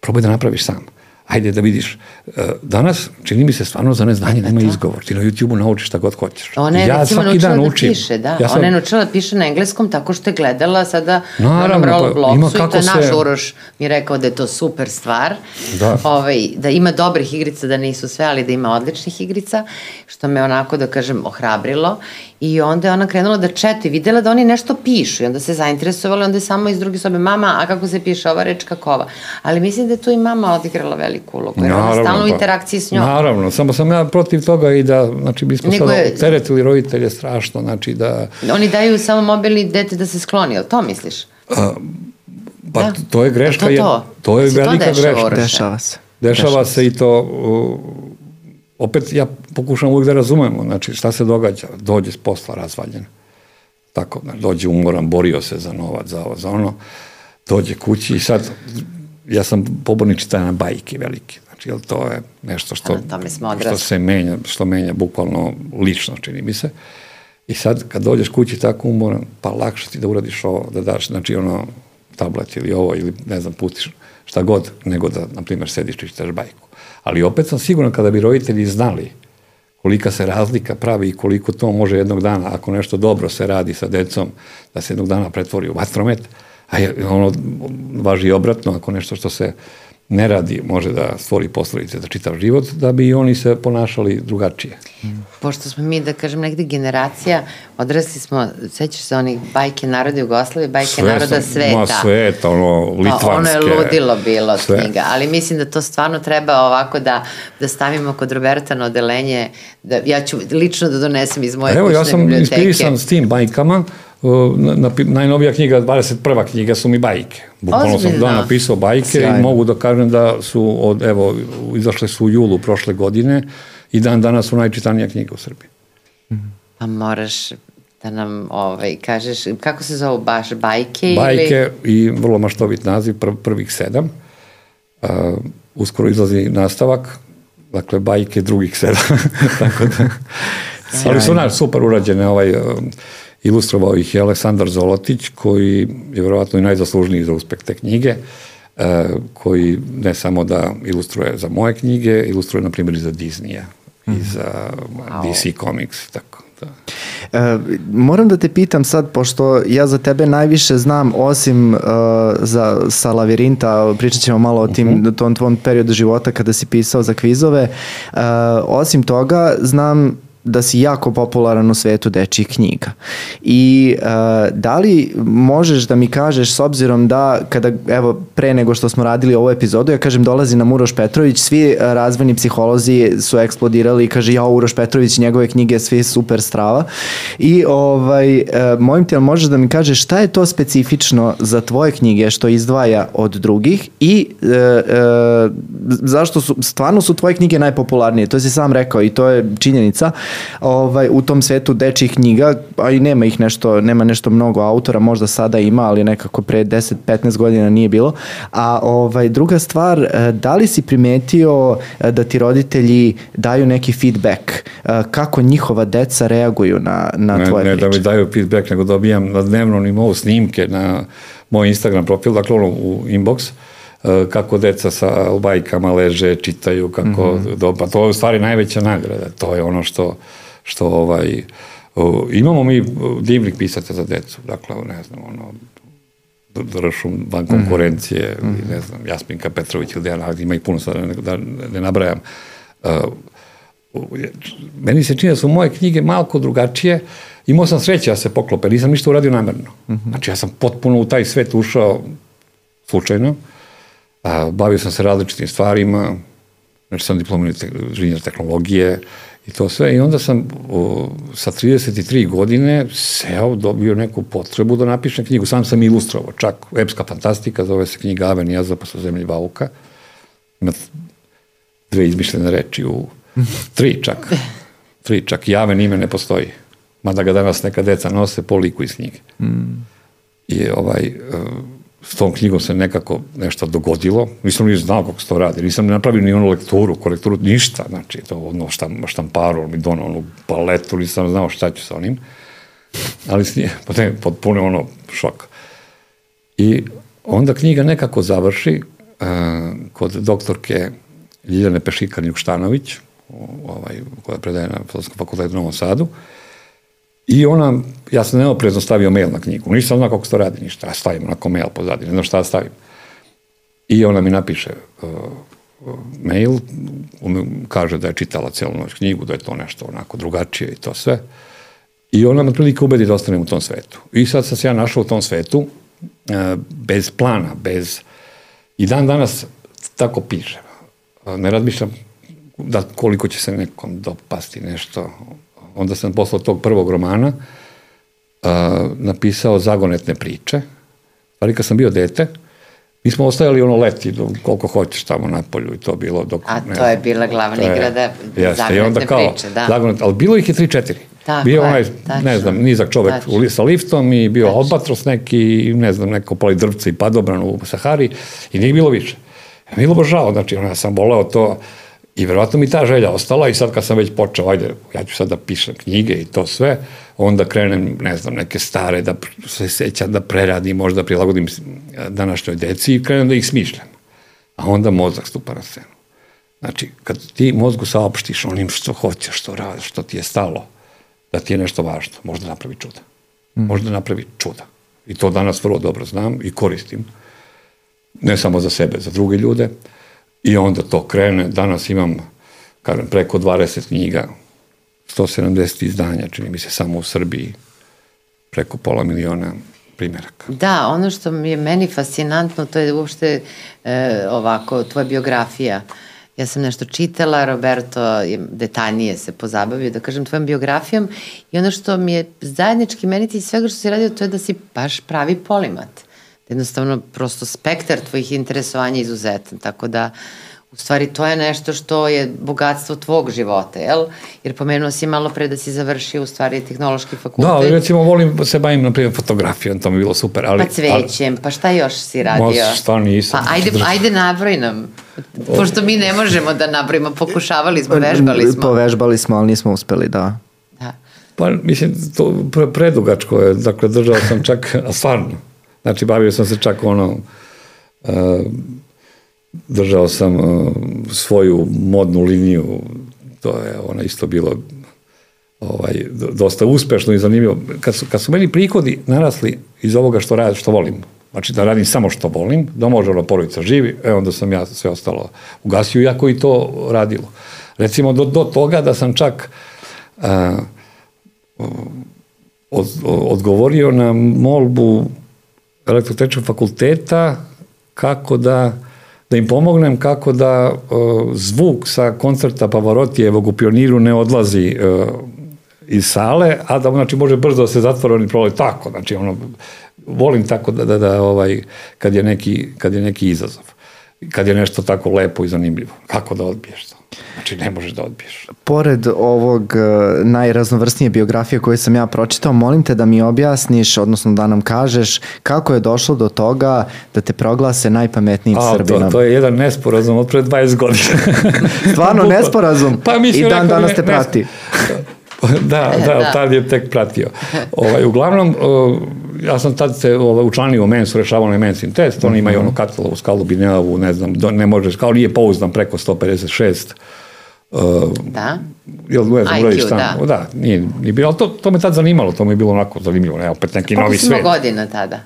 probaj da napraviš sam. Ajde da vidiš. E, danas, čini mi se, stvarno za neznanje nema izgovor. Ti na YouTube-u naučiš šta god hoćeš. Ona je ja recimo naučila da učim. piše, da. Ja sam... Ona je naučila da piše na engleskom tako što je gledala sada Naravno, na onom pa, ima kako i to je naš se... Uroš mi rekao da je to super stvar. Da. Ovaj, da ima dobrih igrica, da nisu sve, ali da ima odličnih igrica, što me onako, da kažem, ohrabrilo. I onda je ona krenula da četa i videla da oni nešto pišu i onda se zainteresovala, onda je samo iz druge sobe, mama, a kako se piše ova reč, kako ova. Ali mislim da je tu i mama odigrala veliku ulogu, jer ona stalno u pa, interakciji s njom. Naravno, samo sam ja protiv toga i da, znači, mi smo sada je, teretili roditelje strašno, znači da... Oni daju samo mobilni dete da se skloni, ili to misliš? A, pa da. to je greška, to, to. to je velika to greška. Dešava se. Dešava, dešava se i to uh, opet ja pokušam uvijek da razumemo, znači šta se događa, dođe s posla razvaljen, tako, dođe umoran, borio se za novac, za ovo, za ono, dođe kući i sad, ja sam pobornik čitanja bajke velike, znači, jel to je nešto što, što se menja, što menja bukvalno lično, čini mi se, i sad kad dođeš kući tako umoran, pa lakše ti da uradiš ovo, da daš, znači ono, tablet ili ovo, ili ne znam, pustiš šta god, nego da, na primjer, sediš i čitaš bajku. Ali opet sam siguran kada bi roditelji znali kolika se razlika pravi i koliko to može jednog dana, ako nešto dobro se radi sa decom, da se jednog dana pretvori u vatromet, a je, ono važi obratno, ako nešto što se ne radi može da stvori posledice za čitav život, da bi oni se ponašali drugačije. Pošto smo mi, da kažem, negde generacija, odrasli smo, sećaš se onih bajke naroda Jugoslavije, bajke sve naroda sam, sveta. Ma sveta, ono, litvanske. Pa, ono je ludilo bilo sve. knjiga, ali mislim da to stvarno treba ovako da, da stavimo kod Roberta na odelenje, da, ja ću lično da donesem iz moje Evo, ja sam inspirisan s tim bajkama, na, na, najnovija knjiga, 21. knjiga su mi bajke. Bukvalno sam da napisao bajke Sjajno. i mogu da kažem da su, od, evo, izašle su u julu prošle godine i dan danas su najčitanija knjiga u Srbiji. Pa moraš da nam ovaj, kažeš, kako se zovu baš, bajke? Bajke ili... i vrlo maštovit naziv, pr prvih sedam. Uh, uskoro izlazi nastavak, dakle, bajke drugih sedam. Tako da, ali su naš super urađene, ovaj, ilustrovao ih je Aleksandar Zolotić, koji je verovatno i najzaslužniji za uspeh te knjige, e, koji ne samo da ilustruje za moje knjige, ilustruje na primjer i za Disneya mm. i mhm. za wow. DC Comics, tako. Da. E, moram da te pitam sad, pošto ja za tebe najviše znam, osim uh, za, sa Lavirinta, pričat ćemo malo o tim, uh mhm. -huh. tom tvom periodu života kada si pisao za kvizove, uh, osim toga znam da si jako popularan u svetu dečjih knjiga. I uh, da li možeš da mi kažeš, s obzirom da, kada, evo, pre nego što smo radili ovu epizodu, ja kažem, dolazi nam Uroš Petrović, svi uh, razvojni psiholozi su eksplodirali i kaže, ja, Uroš Petrović, njegove knjige, svi super strava. I, ovaj, uh, mojim ti, možeš da mi kažeš šta je to specifično za tvoje knjige što izdvaja od drugih i uh, uh, zašto su, stvarno su tvoje knjige najpopularnije, to si sam rekao i to je činjenica, ovaj, u tom svetu dečjih knjiga, a i nema ih nešto, nema nešto mnogo autora, možda sada ima, ali nekako pre 10-15 godina nije bilo. A ovaj, druga stvar, e, da li si primetio e, da ti roditelji daju neki feedback? E, kako njihova deca reaguju na, na ne, tvoje ne, priče? Ne da mi daju feedback, nego dobijam na dnevnom nivou snimke na moj Instagram profil, dakle ono u inbox, kako deca sa bajkama leže, čitaju, kako, mm -hmm. do, pa to je u stvari najveća nagrada, to je ono što, što ovaj, imamo mi divnih pisata za decu, dakle, ne znam, ono, Dršum van mhm. konkurencije, mm -hmm. ne znam, Jasminka Petrović ili Dejana, ima ih puno sada, da ne nabrajam. Uh, meni se čini da su moje knjige malko drugačije, imao sam sreće da se poklope, nisam ništa uradio namerno. Mm -hmm. Znači, ja sam potpuno u taj svet ušao slučajno, a, bavio sam se različitim stvarima, znači sam diplomirani inženjer tehnologije, i to sve. I onda sam o, sa 33 godine seo, dobio neku potrebu da napišem knjigu. Sam sam ilustrovao, čak epska fantastika, zove se knjiga Aven Jazda posle zemlji Vauka. Ima dve izmišljene reči u tri čak. Tri čak. Javen ime ne postoji. Mada ga danas neka deca nose po liku iz knjige. Mm. I ovaj, s tom knjigom se nekako nešto dogodilo, nisam ni znao kako se to radi, nisam ni napravio ni onu lekturu, korekturu, ništa, znači to ono štam, štamparu, mi donao onu paletu, nisam znao šta ću sa onim, ali s nije, potom potpuno ono šok. I onda knjiga nekako završi uh, kod doktorke Ljiljane Pešikar Juštanović, ovaj, koja predaje na Filozofskom fakultetu u Novom Sadu. I ona, ja sam neoprezno stavio mail na knjigu. Nisam znao kako se to radi ništa. Ja stavim onako mail pozadnje, ne znam šta da stavim. I ona mi napiše uh, mail, um, kaže da je čitala celu noć knjigu, da je to nešto onako drugačije i to sve. I ona me prilike ubedi da ostanem u tom svetu. I sad sam se ja našao u tom svetu, uh, bez plana, bez... I dan danas tako pišem. Uh, ne razmišljam da koliko će se nekom dopasti nešto. Onda sam posle tog prvog romana uh, napisao zagonetne priče. Ali kad sam bio dete, mi smo ostajali ono leti do, koliko hoćeš tamo na polju i to bilo dok... A to je bila glavna igra da jeste, i onda kao, priče, da. Zagonet, ali bilo ih je tri, četiri. Tako bio onaj, tačno, ne znam, nizak čovek tačno. sa liftom i bio Tačno. albatros neki, ne znam, neko poli drvce i padobran u Sahari i nije bilo više. Ja mi je bilo žao, znači, ono, ja sam voleo to i verovatno mi ta želja ostala i sad kad sam već počeo, ajde, ja ću sad da pišem knjige i to sve, onda krenem, ne znam, neke stare da se sećam, da preradim, možda prilagodim današnjoj deci i krenem da ih smišljam. A onda mozak stupa na scenu. Znači, kad ti mozgu saopštiš onim što hoćeš, što radiš, što ti je stalo, da ti je nešto važno, možda napravi čuda. Možda napravi čuda. I to danas vrlo dobro znam i koristim. Ne samo za sebe, za druge ljude. I onda to krene. Danas imam, kažem, preko 20 knjiga, 170 izdanja, čini mi se samo u Srbiji, preko pola miliona primjeraka. Da, ono što mi je meni fascinantno, to je uopšte e, ovako, tvoja biografija. Ja sam nešto čitala, Roberto je detaljnije se pozabavio, da kažem, tvojom biografijom i ono što mi je zajednički meni ti svega što si radio, to je da si baš pravi polimat. Jednostavno, prosto spektar tvojih interesovanja izuzetan, tako da u stvari to je nešto što je bogatstvo tvog života, jel? Jer pomenuo si malo pre da si završio u stvari tehnološki fakultet. Da, ali recimo volim se bavim na primjer fotografijom, to mi je bilo super. Ali, Pa cvećem, pa šta još si radio? Ma, šta nisam. Pa ajde, ajde nabroj nam. Pošto mi ne možemo da nabrojimo, pokušavali smo, vežbali smo. Povežbali smo, ali nismo uspeli, da. Da. Pa, mislim, to pre, predugačko je, dakle, držao sam čak, a stvarno, znači, bavio sam se čak ono, uh, držao sam uh, svoju modnu liniju, to je ona isto bilo ovaj, dosta uspešno i zanimljivo. Kad su, kad su meni prihodi narasli iz ovoga što radim, što volim, znači da radim samo što volim, da može ona porodica živi, e onda sam ja sve ostalo ugasio, iako i to radilo. Recimo do, do toga da sam čak uh, od, odgovorio na molbu elektrotečnog fakulteta kako da da im pomognem kako da uh, zvuk sa koncerta Pavarotijevog u Pioniru ne odlazi uh, iz sale, a da znači može brzo da se zatvori oni proloj tako, znači ono volim tako da, da, da ovaj kad je neki kad je neki izazov. Kad je nešto tako lepo i zanimljivo. Kako da odbiješ to? Znači, ne možeš da odbiješ. Pored ovog uh, najraznovrsnije biografije koju sam ja pročitao, molim te da mi objasniš, odnosno da nam kažeš kako je došlo do toga da te proglase najpametnijim A, Srbinom. To, to je jedan nesporazum od pre 20 godina. Stvarno nesporazum? Pa mislim, I dan rekao, danas te ne- prati. da, da, Da. tad je tek pratio. Ovaj, uglavnom, uh, ja sam tad se ovaj, učlanio mens, rešavao na mensin test, oni imaju mhm. ono katalovu skalu Bineovu, ne znam, ne možeš, kao nije pouzdan preko 156, Uh, e, da. Jel ne broj šta, da. O, da, nije, nije bilo, to, to me tad zanimalo, to mi je bilo onako zanimljivo, ne, opet neki novi svet. Koliko godina tada,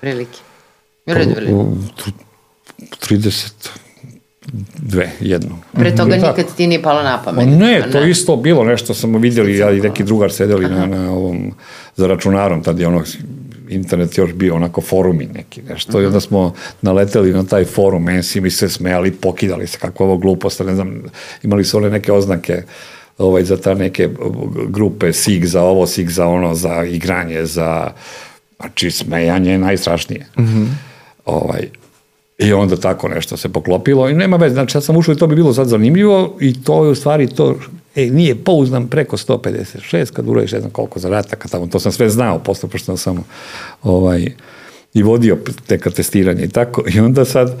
prilike? Vred, vred. 30, dve, jednu. Pre mhm. toga da. nikad ti nije palo na pamet. Ne, to ne. isto bilo, nešto smo vidjeli, ja i neki drugar sedeli Aha. na, na ovom, za računarom, tad je ono, internet još bio onako forumi neki nešto uh i onda mhm. smo naleteli na taj forum ensi mi se smejali, pokidali se kako ovo glupost, ne znam, imali su one neke oznake ovaj, za ta neke grupe sig za ovo, sig za ono, za igranje, za znači smejanje je najstrašnije. Mhm. ovaj, I onda tako nešto se poklopilo i nema veze, znači sad sam ušao i to bi bilo sad zanimljivo i to je u stvari to, e, nije pouzdan preko 156 kad uradiš ne znam koliko zadataka tamo, to sam sve znao posle, pošto sam ovaj, i vodio neka testiranja i tako. I onda sad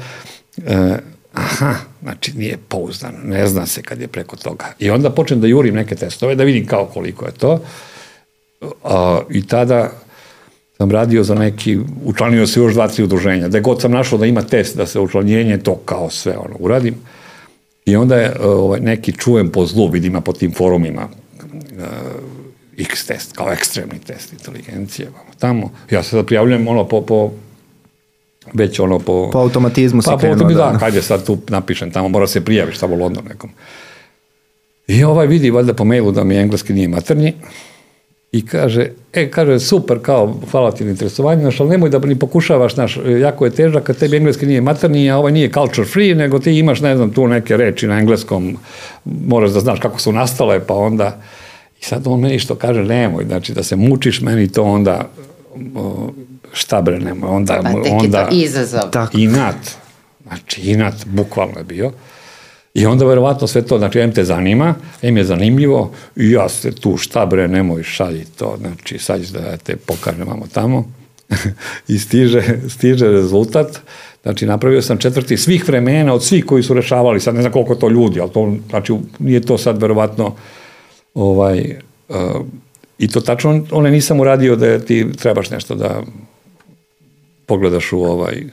e, aha, znači nije pouzdan, ne zna se kad je preko toga. I onda počnem da jurim neke testove, da vidim kao koliko je to. A, i tada sam radio za neki, učlanio se još dva, tri udruženja. Da god sam našao da ima test da se učlanjenje, to kao sve ono uradim. I onda je ovaj, neki čujem po zlu, vidim po tim forumima, uh, X test, kao ekstremni test inteligencije, tamo. Ja se da prijavljujem ono po, po već ono po... Po automatizmu pa, si krenuo. Pa po da, da, kad je sad tu napišem tamo, mora se prijaviš tamo u London nekom. I ovaj vidi valjda po mailu da mi engleski nije maternji i kaže, e, kaže, super, kao, hvala ti na interesovanju, naš, ali nemoj da ni pokušavaš, naš, jako je težak, kad tebi engleski nije maternji, a ovaj nije culture free, nego ti imaš, ne znam, tu neke reči na engleskom, moraš da znaš kako su nastale, pa onda, i sad on meni što kaže, nemoj, znači, da se mučiš, meni to onda, šta bre, nemoj, onda, pa, onda, izazov. Tako. inat, znači, inat, bukvalno je bio, I onda verovatno sve to, znači, M te zanima, M je zanimljivo, i ja se tu, šta bre, nemoj šalji to, znači, sad ću da te pokažem vamo tamo. I stiže, stiže rezultat, znači, napravio sam četvrti svih vremena od svih koji su rešavali, sad ne znam koliko to ljudi, ali to, znači, nije to sad verovatno, ovaj, uh, i to tačno, one nisam uradio da ti trebaš nešto da pogledaš u ovaj,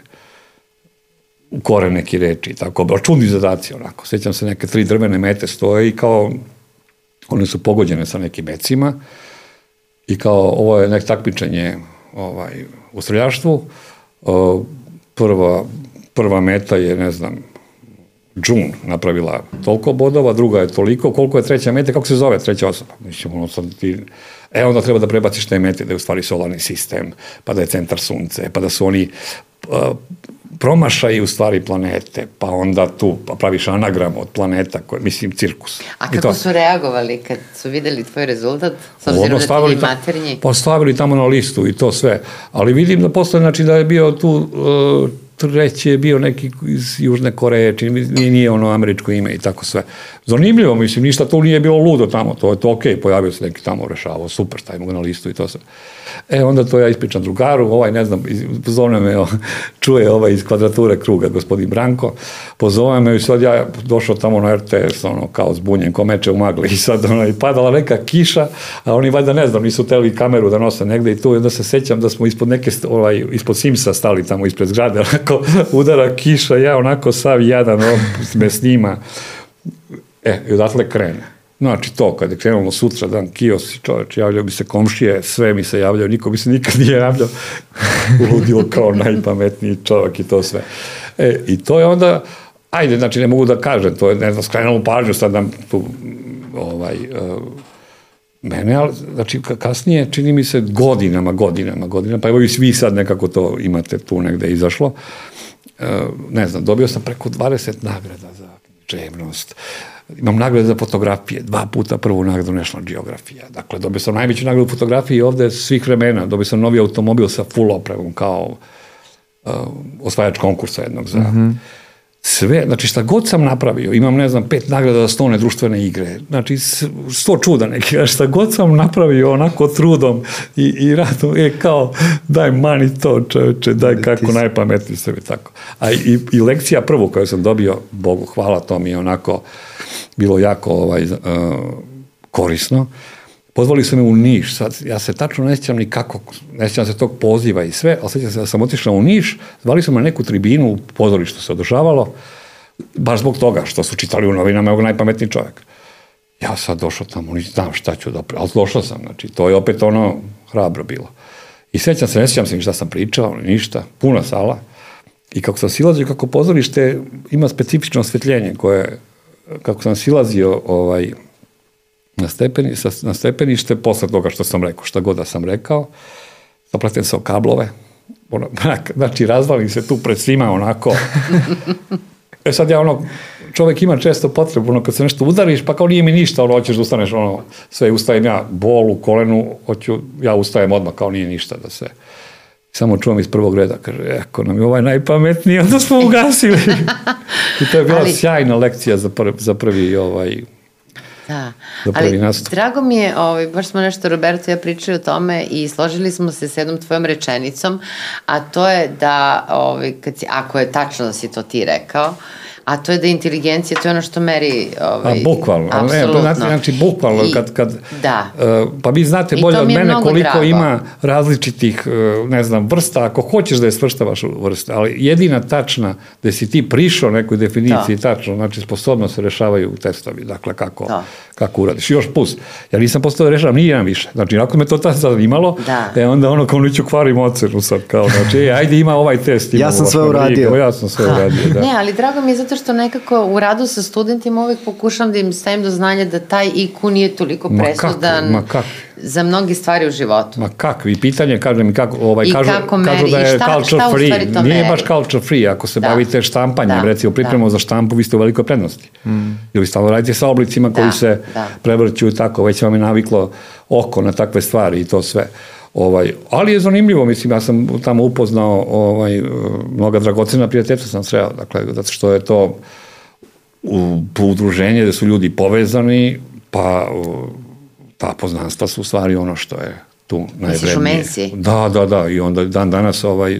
u kore neki reči, tako, čudni zadaci, onako. Sećam se neke tri drvene mete stoje i kao, one su pogođene sa nekim mecima i kao, ovo je nek takmičenje ovaj, u streljaštvu, prva, prva meta je, ne znam, June napravila toliko bodova, druga je toliko, koliko je treća meta, kako se zove treća osoba? Mislim, ono sad ti, e, onda treba da prebaciš te mete, da je u stvari solarni sistem, pa da je centar sunce, pa da su oni promašaj u stvari planete, pa onda tu pa praviš anagram od planeta, koje, mislim, cirkus. A kako to, su reagovali kad su videli tvoj rezultat, s obzirom da ti je maternji? Pa stavili tamo na listu i to sve. Ali vidim da posle, znači da je bio tu, uh, treći je bio neki iz Južne Koreje, čini nije, nije ono američko ime i tako sve. Zanimljivo, mislim, ništa tu nije bilo ludo tamo, to je to okej, okay, pojavio se neki tamo rešavao, super, stavimo ga na listu i to sve. E, onda to ja ispričam drugaru, ovaj, ne znam, pozove me, čuje ovaj iz kvadrature kruga, gospodin Branko, pozove me i sad ja došao tamo na RTS, ono, kao zbunjen, ko meče u magli. I sad, ono, i padala neka kiša, a oni valjda, ne znam, nisu teli kameru da nose negde i tu, i onda se sećam da smo ispod neke, ovaj, ispod Simsa stali tamo ispred zgrade, onako, udara kiša, ja onako sav jadan, ono, me snima, e, i odatle krene. Znači to, kad je krenulo sutra dan kios, čoveč, javljao bi se komšije, sve mi se javljao, niko mi se nikad nije javljao, uludilo kao najpametniji čovjek i to sve. E, I to je onda, ajde, znači ne mogu da kažem, to je, ne znam, skrenulo pažnju sad nam tu, ovaj, uh, mene, ali, znači, kasnije, čini mi se godinama, godinama, godinama, pa evo i svi sad nekako to imate tu negde izašlo, uh, ne znam, dobio sam preko 20 nagrada za književnost, imam nagrade za fotografije, dva puta prvu nagradu National Geografija. Dakle, dobio sam najveću nagradu fotografije ovde svih vremena. Dobio sam novi automobil sa full opremom kao uh, osvajač konkursa jednog za... Mm -hmm. Sve, znači šta god sam napravio, imam, ne znam, pet nagrada za stone društvene igre, znači sto čuda neki, šta god sam napravio onako trudom i, i radom, je kao, daj mani to čoveče, daj da, kako najpametniji sebi, tako. A i, i lekcija prvu koju sam dobio, Bogu hvala, to mi je onako, uh, bilo jako ovaj, uh, korisno. Pozvali su me u Niš, sad ja se tačno ne sjećam ni kako, ne sjećam se tog poziva i sve, ali sjećam se da sam otišao u Niš, zvali su me na neku tribinu u pozorištu se održavalo, baš zbog toga što su čitali u novinama, evo najpametniji čovjek. Ja sad došao tamo, ni znam šta ću da, ali došao sam, znači to je opet ono hrabro bilo. I sećam se, ne sjećam se ni šta sam pričao, ništa, puna sala. I kako sam silazio, kako pozorište ima specifično osvetljenje koje kako sam silazio ovaj, na, stepeni, sa, na stepenište, posle toga što sam rekao, šta god da sam rekao, zaplatim se o kablove, ono, znači razvalim se tu pred svima onako. E sad ja ono, čovek ima često potrebu, ono kad se nešto udariš, pa kao nije mi ništa, ono hoćeš da ustaneš, ono, sve ustajem ja, bol u kolenu, hoću, ja ustajem odmah, kao nije ništa da se... Samo čuvam iz prvog reda, kaže, ako nam je ovaj najpametniji, onda smo ugasili. I to je bila ali, sjajna lekcija za, prvi, za prvi ovaj, Da, ali nastup. drago mi je, ovaj, baš smo nešto Roberto ja pričali o tome i složili smo se s jednom tvojom rečenicom, a to je da, ovaj, kad si, ako je tačno da si to ti rekao, a to je da inteligencija, to je ono što meri ovaj, A, bukvalno, ne, apsolutno. znači, znači bukvalno, I- kad, kad, Da. e, pa vi znate I bolje to od mene koliko drago. ima različitih, e, ne znam, vrsta, ako hoćeš da je svrstavaš u vrste, ali jedina tačna, da si ti prišao nekoj definiciji tačno, znači sposobno se rešavaju testovi, dakle kako, Da. kako uradiš. I još plus, ja nisam postao da rešavam ni jedan više, znači ako me to tad zanimalo, Da. e onda ono kao neću kvarim ocenu sad, kao, znači, e, ajde ima ovaj test. ima Ja sam sve uradio. Ja sam sve uradio, da. Ne, ali drago mi je zato što nekako u radu sa studentima uvek pokušam da im stavim do znanja da taj IQ nije toliko Ma presudan kakvi, ma kakvi. za mnoge stvari u životu. Ma kakvi, pitanje, kaže mi kako, ovaj, I kažu, kako kažu meri, da i je šta- culture šta u free, stvari to nije meri? baš culture free, ako se Da. bavite štampanjem, Da, recimo pripremom da. za štampu, vi ste u velikoj prednosti. Mm. Ili stalno radite sa oblicima koji Da, se da. prevrću i tako, već vam je naviklo oko na takve stvari i to sve. Ovaj, ali je zanimljivo, mislim, ja sam tamo upoznao ovaj, mnoga dragocena prijateljstva sam sreo, dakle, zato što je to u, po udruženje gde su ljudi povezani, pa ta poznanstva su u stvari ono što je tu najvrednije. Da, da, da, i onda dan danas ovaj,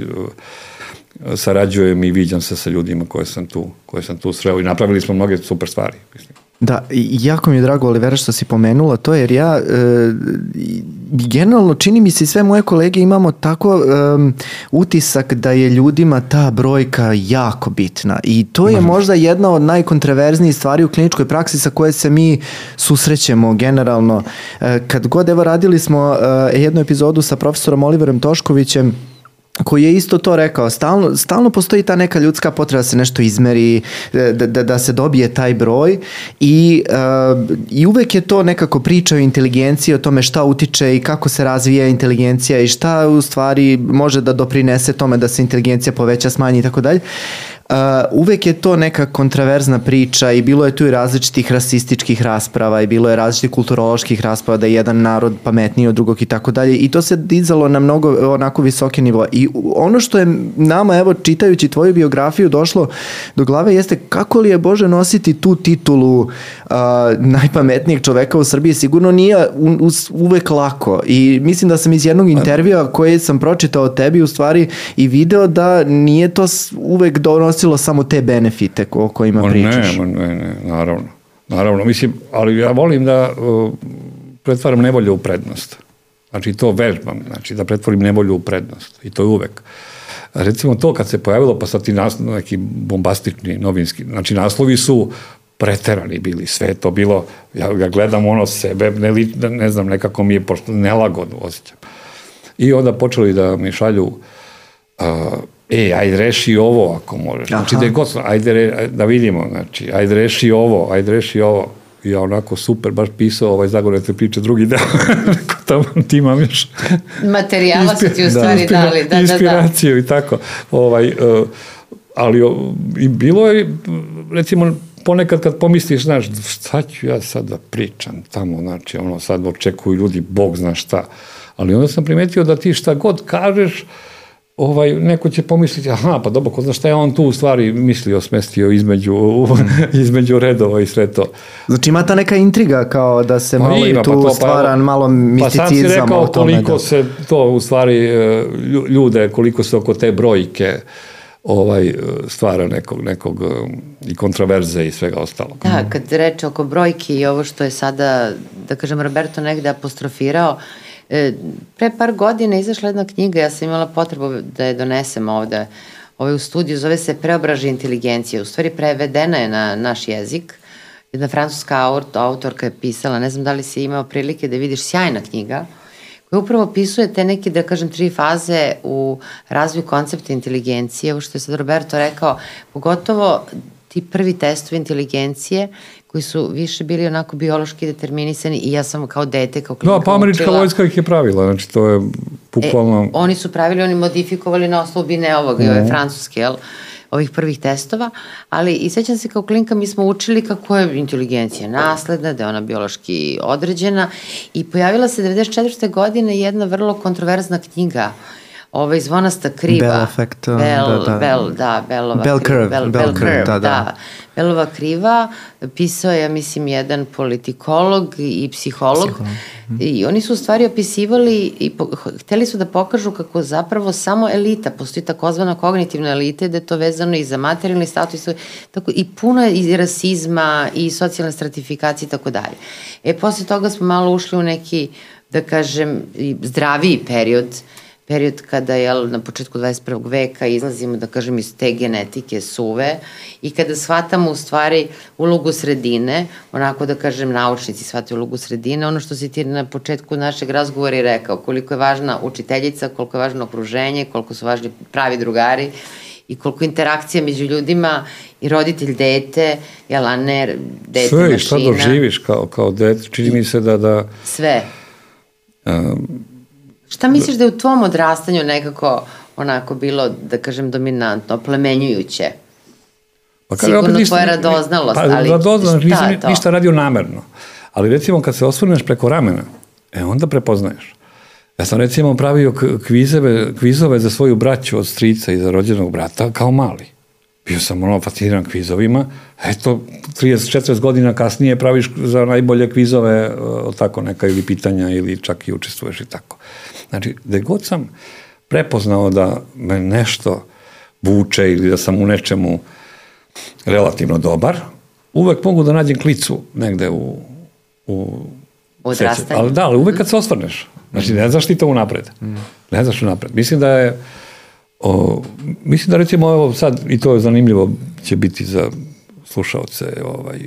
sarađujem i viđam se sa ljudima koje sam tu, koje sam tu sreo i napravili smo mnoge super stvari. Mislim. Da, jako mi je drago Olivera što si pomenula to, jer ja e, generalno čini mi se sve moje kolege imamo tako em, utisak da je ljudima ta brojka jako bitna i to je možda jedna od najkontraverznijih stvari u kliničkoj praksi sa koje se mi susrećemo generalno. E, kad god evo radili smo e, jednu epizodu sa profesorom Oliverom Toškovićem koji je isto to rekao, stalno, stalno postoji ta neka ljudska potreba da se nešto izmeri, da, da, da se dobije taj broj i, uh, i uvek je to nekako priča o inteligenciji, o tome šta utiče i kako se razvija inteligencija i šta u stvari može da doprinese tome da se inteligencija poveća, smanji i tako dalje. Uh, uvek je to neka kontraverzna priča i bilo je tu i različitih rasističkih rasprava i bilo je različitih kulturoloških rasprava da je jedan narod pametniji od drugog i tako dalje. I to se dizalo na mnogo onako visoke nivoa i ono što je nama evo čitajući tvoju biografiju došlo do glave jeste kako li je Bože nositi tu titulu uh, najpametnijeg čoveka u Srbiji? Sigurno nije u, u, uvek lako. I mislim da sam iz jednog intervjua koji sam pročitao o tebi u stvari i video da nije to uvek donosilo samo te benefite o kojima Ma pričaš. Ne, ne, ne, naravno. Naravno, mislim, ali ja volim da uh, pretvaram nevolju u prednost. Znači, to vežbam, znači da pretvorim nevolju u prednost. I to je uvek. Recimo to kad se pojavilo, pa sad ti nas, neki bombastični novinski, znači naslovi su preterani bili, sve to bilo, ja ga gledam ono sebe, ne, li, ne znam, nekako mi je pošto nelagodno osjećam. I onda počeli da mi šalju uh, e, ajde reši ovo ako možeš. Znači, Aha. da je god, ajde re, da vidimo, znači, ajde reši ovo, ajde reši ovo. I ja onako super, baš pisao ovaj Zagorete priče drugi deo. Rekao, tamo ti imam još Materijala su ti u stvari inspira- dali. Da, da, da. inspiraciju i tako. Ovaj, uh, ali o, i bilo je, recimo, ponekad kad pomisliš, znaš, šta ću ja sad da pričam tamo, znači, ono, sad očekuju ljudi, Bog zna šta. Ali onda sam primetio da ti šta god kažeš, ovaj, neko će pomisliti, aha, pa dobro, ko zna šta je on tu u stvari mislio, smestio između, između redova i sve to. Znači ima ta neka intriga kao da se malo i ima, tu to, stvara evo, malo Pa sad si misticizam rekao koliko da. se to u stvari e, lju- ljude, koliko se oko te brojke ovaj e, stvara nekog, nekog e, i kontraverze i svega ostalog. Da, kad reče oko brojki i ovo što je sada, da kažem, Roberto negde apostrofirao, e, pre par godina izašla jedna knjiga, ja sam imala potrebu da je donesem ovde ovaj u studiju, zove se Preobraže inteligencije, u stvari prevedena je na naš jezik, jedna francuska aut- autorka je pisala, ne znam da li si imao prilike da vidiš, sjajna knjiga, koja upravo opisuje te neke, da kažem, tri faze u razvoju koncepta inteligencije, ovo što je sad Roberto rekao, pogotovo ti prvi testovi inteligencije koji su više bili onako biološki determinisani i ja sam kao dete, kao klinika Da, pa američka učila- vojska ih je pravila, znači to je bukvalno... E, oni su pravili, oni modifikovali na osnovu Bineovog i ove francuske, jel? ovih prvih testova, ali i sećam se kao klinka mi smo učili kako je inteligencija nasledna, da je ona biološki određena i pojavila se 94. godine jedna vrlo kontroverzna knjiga ovaj zvonasta kriva. Bell effect, uh, Bell, da, da. Bell, da, Bellova Bell kriva, curve, Bell, Bell Bell curve, curve, da, da, da. Belova kriva pisao je, ja mislim, jedan politikolog i psiholog. psiholog. Mm. I oni su u stvari opisivali i po, hteli su da pokažu kako zapravo samo elita, postoji takozvana kognitivna elita, da je to vezano i za materijalni status, tako, i puno i rasizma i socijalne stratifikacije i tako dalje. E, posle toga smo malo ušli u neki, da kažem, zdraviji period uh, period kada je na početku 21. veka izlazimo, da kažem, iz te genetike suve i kada shvatamo u stvari ulogu sredine, onako da kažem naučnici shvataju ulogu sredine, ono što si ti na početku našeg razgovora i rekao, koliko je važna učiteljica, koliko je važno okruženje, koliko su važni pravi drugari i koliko interakcija među ljudima i roditelj dete, jel, a ne dete Sve, mašina. Sve, šta doživiš kao, kao dete, čini mi se da... da Sve. Um, Šta misliš da je u tvom odrastanju nekako onako bilo, da kažem, dominantno, plemenjujuće? Pa kada Sigurno ništa, tvoja radoznalost, pa, ali radoznalost, nisam to? ništa radio namerno. Ali recimo kad se osvrneš preko ramena, e onda prepoznaješ. Ja sam recimo pravio kvizeve, kvizove za svoju braću od strica i za rođenog brata kao mali. Bio sam ono fasciniran kvizovima. Eto, 30-40 godina kasnije praviš za najbolje kvizove, tako neka ili pitanja ili čak i učestvuješ i tako. Znači, gde god sam prepoznao da me nešto vuče ili da sam u nečemu relativno dobar, uvek mogu da nađem klicu negde u, u Odrastanju. Ali da, ali uvek kad se osvrneš. Znači, ne znaš ti to unapred. Ne znaš unapred. Mislim da je o, mislim da recimo evo sad, i to je zanimljivo će biti za slušalce, ovaj,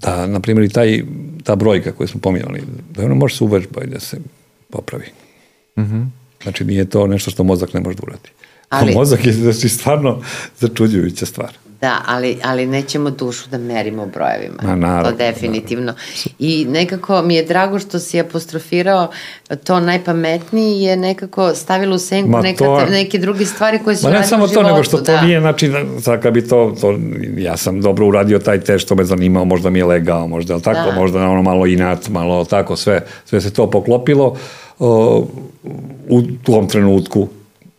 da, na primjer, i taj, ta brojka koju smo pominjali, da ona može se uvežba i da se popravi. Mm -hmm. Znači nije to nešto što mozak ne može da uradi. Ali, mozak je znači, stvarno začuđujuća stvar. Da, ali, ali nećemo dušu da merimo brojevima. Ma, naravno, to definitivno. Naravno. I nekako mi je drago što si apostrofirao to najpametniji je nekako stavilo u senku Ma, neka, to, neke druge stvari koje su Ma ne samo to, nego što to da. nije, znači, sad kad bi to, to, ja sam dobro uradio taj test što me zanimao, možda mi je legao, možda, tako, da. možda ono malo inat, malo tako, sve, sve se to poklopilo. Uh, u tom trenutku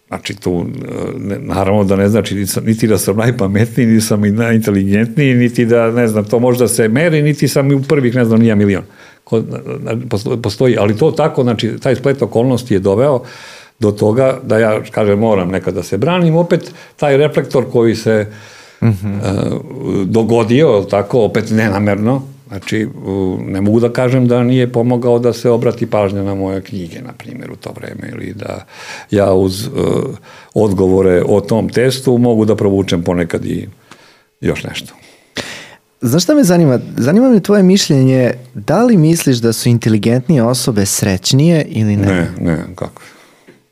Znači, tu, ne, naravno da ne znači niti da sam najpametniji, niti sam i najinteligentniji, niti da, ne znam, to možda se meri, niti sam i u prvih, ne znam, nija milion. Postoji, ali to tako, znači, taj splet okolnosti je doveo do toga da ja, kažem, moram nekad da se branim, opet taj reflektor koji se mm -hmm. uh, dogodio, tako, opet nenamerno, Znači, ne mogu da kažem da nije pomogao da se obrati pažnja na moje knjige, na primjer, u to vreme, ili da ja uz uh, odgovore o tom testu mogu da provučem ponekad i još nešto. Znaš šta me zanima? Zanima me tvoje mišljenje, da li misliš da su inteligentnije osobe srećnije ili ne? Ne, ne, kako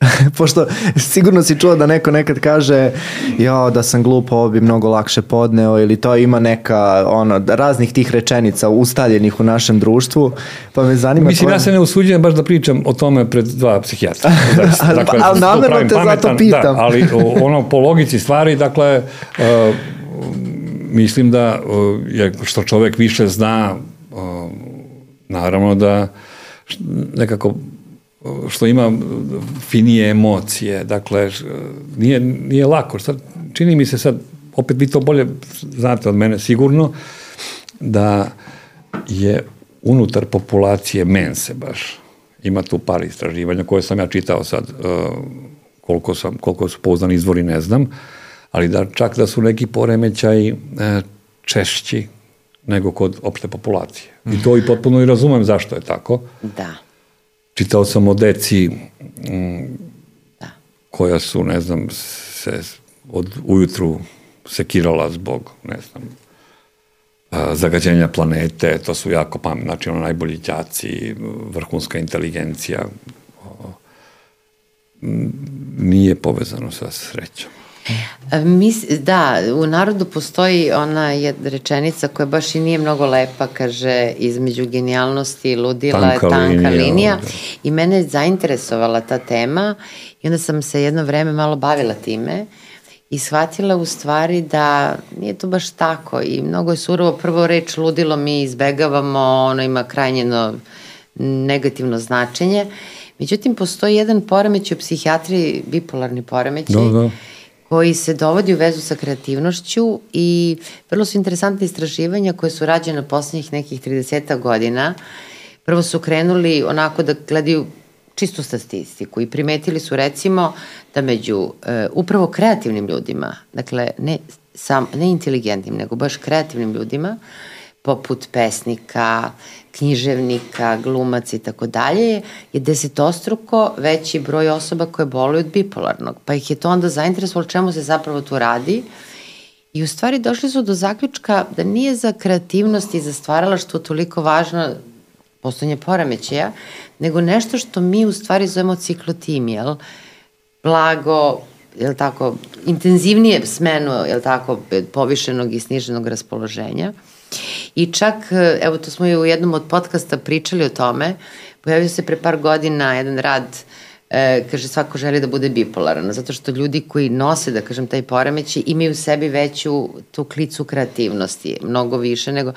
Pošto sigurno si čuo da neko nekad kaže ja da sam glup, ovo bi mnogo lakše podneo ili to ima neka ono, raznih tih rečenica ustaljenih u našem društvu, pa me zanima... Mislim, koja... ja se ne usuđujem baš da pričam o tome pred dva psihijatra. dakle, ali namerno te pametan, zato pitam. Da, ali ono, po logici stvari, dakle, uh, mislim da uh, je, što čovek više zna, uh, naravno da nekako što ima finije emocije, dakle, nije, nije lako. Sad, čini mi se sad, opet vi to bolje znate od mene sigurno, da je unutar populacije mense baš, ima tu par istraživanja koje sam ja čitao sad, uh, koliko, sam, koliko su pouzdani izvori ne znam, ali da čak da su neki poremećaj uh, češći nego kod opšte populacije. I to i potpuno i razumem zašto je tako. Da. Čitao sam o deci mm, da. koja su, ne znam, se od ujutru sekirala zbog, ne znam, zagađenja planete, to su jako pametni, znači ono najbolji đaci, vrhunska inteligencija, nije povezano sa srećom. Mis, da, u narodu postoji ona rečenica koja baš i nije mnogo lepa, kaže između genijalnosti i ludila tanka je tanka linija, linija da. i mene je zainteresovala ta tema i onda sam se jedno vreme malo bavila time i shvatila u stvari da nije to baš tako i mnogo je surovo. Prvo reč ludilo mi izbegavamo, ono ima krajnjeno negativno značenje. Međutim, postoji jedan poremeć u psihijatriji, bipolarni poremećaj, da, da koji se dovodi u vezu sa kreativnošću i vrlo su interesantne istraživanja koje su rađene poslednjih nekih 30 godina. Prvo su krenuli onako da gledaju čistu statistiku i primetili su recimo da među e, upravo kreativnim ljudima, dakle ne, sam, ne inteligentnim, nego baš kreativnim ljudima, poput pesnika, književnika, glumaca i tako dalje, je desetostruko veći broj osoba koje boluju od bipolarnog. Pa ih je to onda zainteresovalo čemu se zapravo tu radi. I u stvari došli su do zaključka da nije za kreativnost i za stvaralaštvo toliko važno postojanje poremećaja, nego nešto što mi u stvari zovemo ciklotim, jel? Blago, jel tako, intenzivnije smenu, jel tako, povišenog i sniženog raspoloženja. I čak, evo to smo i u jednom od podcasta pričali o tome, pojavio se pre par godina jedan rad e, kaže svako želi da bude bipolaran, zato što ljudi koji nose, da kažem, taj poremeći imaju u sebi veću tu klicu kreativnosti, mnogo više nego,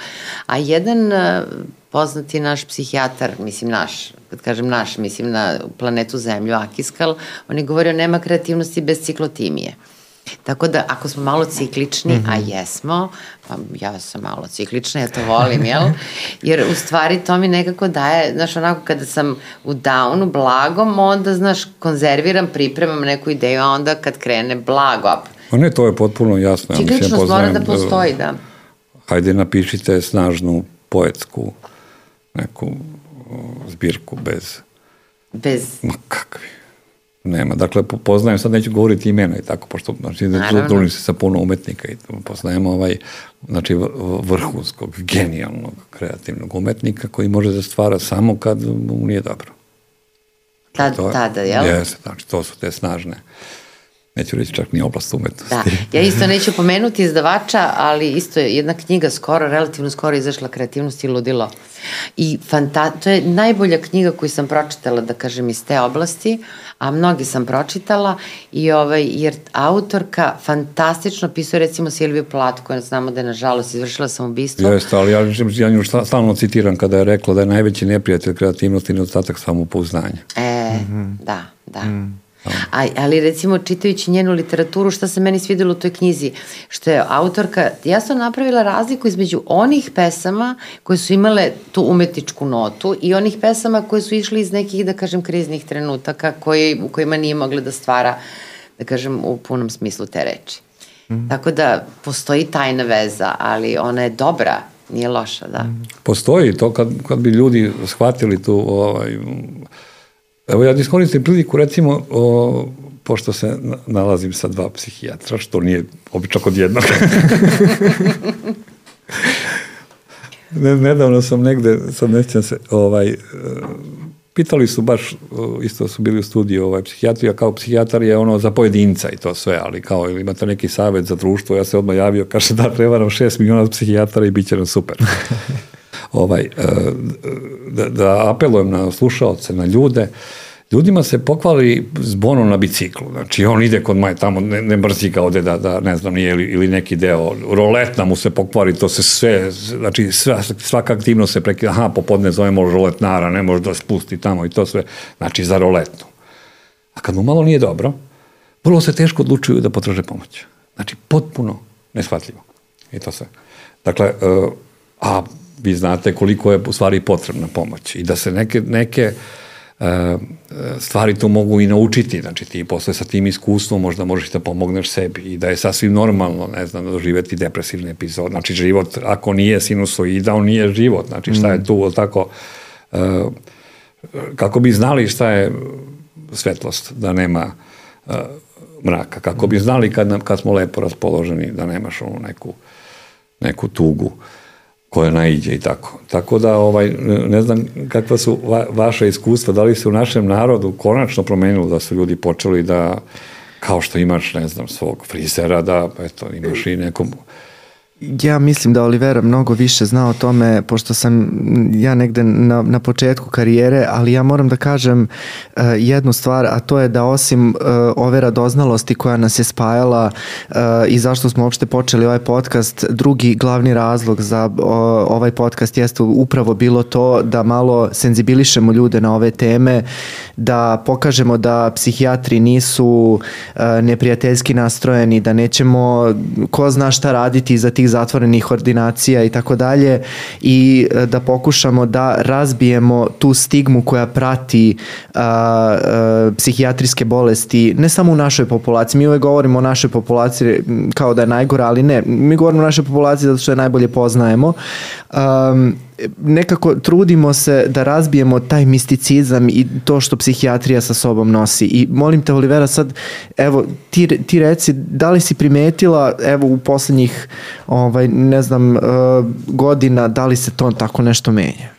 a jedan e, poznati naš psihijatar, mislim naš, kad kažem naš, mislim na planetu Zemlju, Akiskal, on je govorio nema kreativnosti bez ciklotimije. Tako da, ako smo malo ciklični, mm -hmm. a mhm. jesmo, pa ja sam malo ciklična, ja to volim, jel? Jer u stvari to mi nekako daje, znaš, onako kada sam u downu blagom, onda, znaš, konzerviram, pripremam neku ideju, a onda kad krene blago. Pa ne, to je potpuno jasno. Cikličnost ja mora da postoji, da. Hajde napišite snažnu poetsku neku zbirku bez... Bez... Ma kakvi nema. Dakle, poznajem, sad neću govoriti imena i tako, pošto znači, družim se sa puno umetnika i poznajem ovaj, znači, vrhunskog, genijalnog, kreativnog umetnika koji može da stvara samo kad mu nije dobro. Tad, to, tada, jel? Jeste, znači, to su te snažne neću reći čak ni oblast umetnosti. Da, ja isto neću pomenuti izdavača, ali isto je jedna knjiga skoro, relativno skoro izašla Kreativnost i ludilo. I fanta, to je najbolja knjiga koju sam pročitala, da kažem, iz te oblasti, a mnogi sam pročitala, i ovaj, jer autorka fantastično pisuje recimo Silviju Platu, koja znamo da je nažalost izvršila ubistvo. Jeste, ali ja, ja nju stalno citiram kada je rekla da je najveći neprijatelj kreativnosti i nedostatak samopouznanja. E, mm -hmm. da, da. Mm. A, ali recimo čitajući njenu literaturu, šta se meni svidelo u toj knjizi, što je autorka jasno napravila razliku između onih pesama koje su imale tu umetničku notu i onih pesama koje su išli iz nekih, da kažem, kriznih trenutaka koji, u kojima nije mogla da stvara, da kažem, u punom smislu te reči. Mm. Tako da postoji tajna veza, ali ona je dobra, nije loša, da. Postoji to kad, kad bi ljudi shvatili tu ovaj, Evo ja iskoristim priliku recimo o, pošto se nalazim sa dva psihijatra, što nije obično kod jednog. ne, nedavno sam negde, sad ne se, ovaj, e, pitali su baš, isto su bili u studiju ovaj, psihijatrija, kao psihijatar je ono za pojedinca i to sve, ali kao imate neki savet za društvo, ja se odmah javio, kaže da treba nam šest miliona psihijatara i bit će nam super. ovaj, e, da, da apelujem na slušalce, na ljude, ljudima se pokvali zbono na biciklu. Znači, on ide kod maje tamo, ne, ne brzi ga ode da, da, ne znam, nije ili, ili neki deo, roletna mu se pokvari, to se sve, znači, sva, svaka aktivnost se prekida, aha, popodne zovemo roletnara, ne može da spusti tamo i to sve, znači, za roletnu. A kad mu malo nije dobro, vrlo se teško odlučuju da potraže pomoć. Znači, potpuno neshvatljivo. I to sve. Dakle, uh, a vi znate koliko je u stvari potrebna pomoć i da se neke, neke uh, stvari tu mogu i naučiti, znači ti posle sa tim iskustvom možda možeš da pomogneš sebi i da je sasvim normalno, ne znam, doživeti depresivni epizod, znači život, ako nije sinusoida, on nije život, znači šta je mm. tu, tako, uh, kako bi znali šta je svetlost, da nema uh, mraka, kako bi znali kad, nam, kad smo lepo raspoloženi, da nemaš onu neku, neku tugu koja naiđe i tako. Tako da ovaj, ne znam kakva su va, vaša iskustva, da li se u našem narodu konačno promenilo da su ljudi počeli da kao što imaš, ne znam, svog frizera, da eto, imaš i nekom Ja mislim da Olivera mnogo više zna o tome, pošto sam ja negde na, na početku karijere, ali ja moram da kažem uh, jednu stvar, a to je da osim uh, ove radoznalosti koja nas je spajala uh, i zašto smo uopšte počeli ovaj podcast, drugi glavni razlog za uh, ovaj podcast jeste upravo bilo to da malo senzibilišemo ljude na ove teme, da pokažemo da psihijatri nisu uh, neprijateljski nastrojeni, da nećemo ko zna šta raditi za tih zatvorenih ordinacija i tako dalje i e, da pokušamo da razbijemo tu stigmu koja prati a, a, psihijatrijske bolesti ne samo u našoj populaciji. Mi uvek govorimo o našoj populaciji kao da je najgora, ali ne. Mi govorimo o našoj populaciji zato što je najbolje poznajemo. Um, nekako trudimo se da razbijemo taj misticizam i to što psihijatrija sa sobom nosi. I molim te Olivera sad, evo, ti, ti reci, da li si primetila, evo u poslednjih, ovaj, ne znam, uh, godina, da li se to tako nešto menja?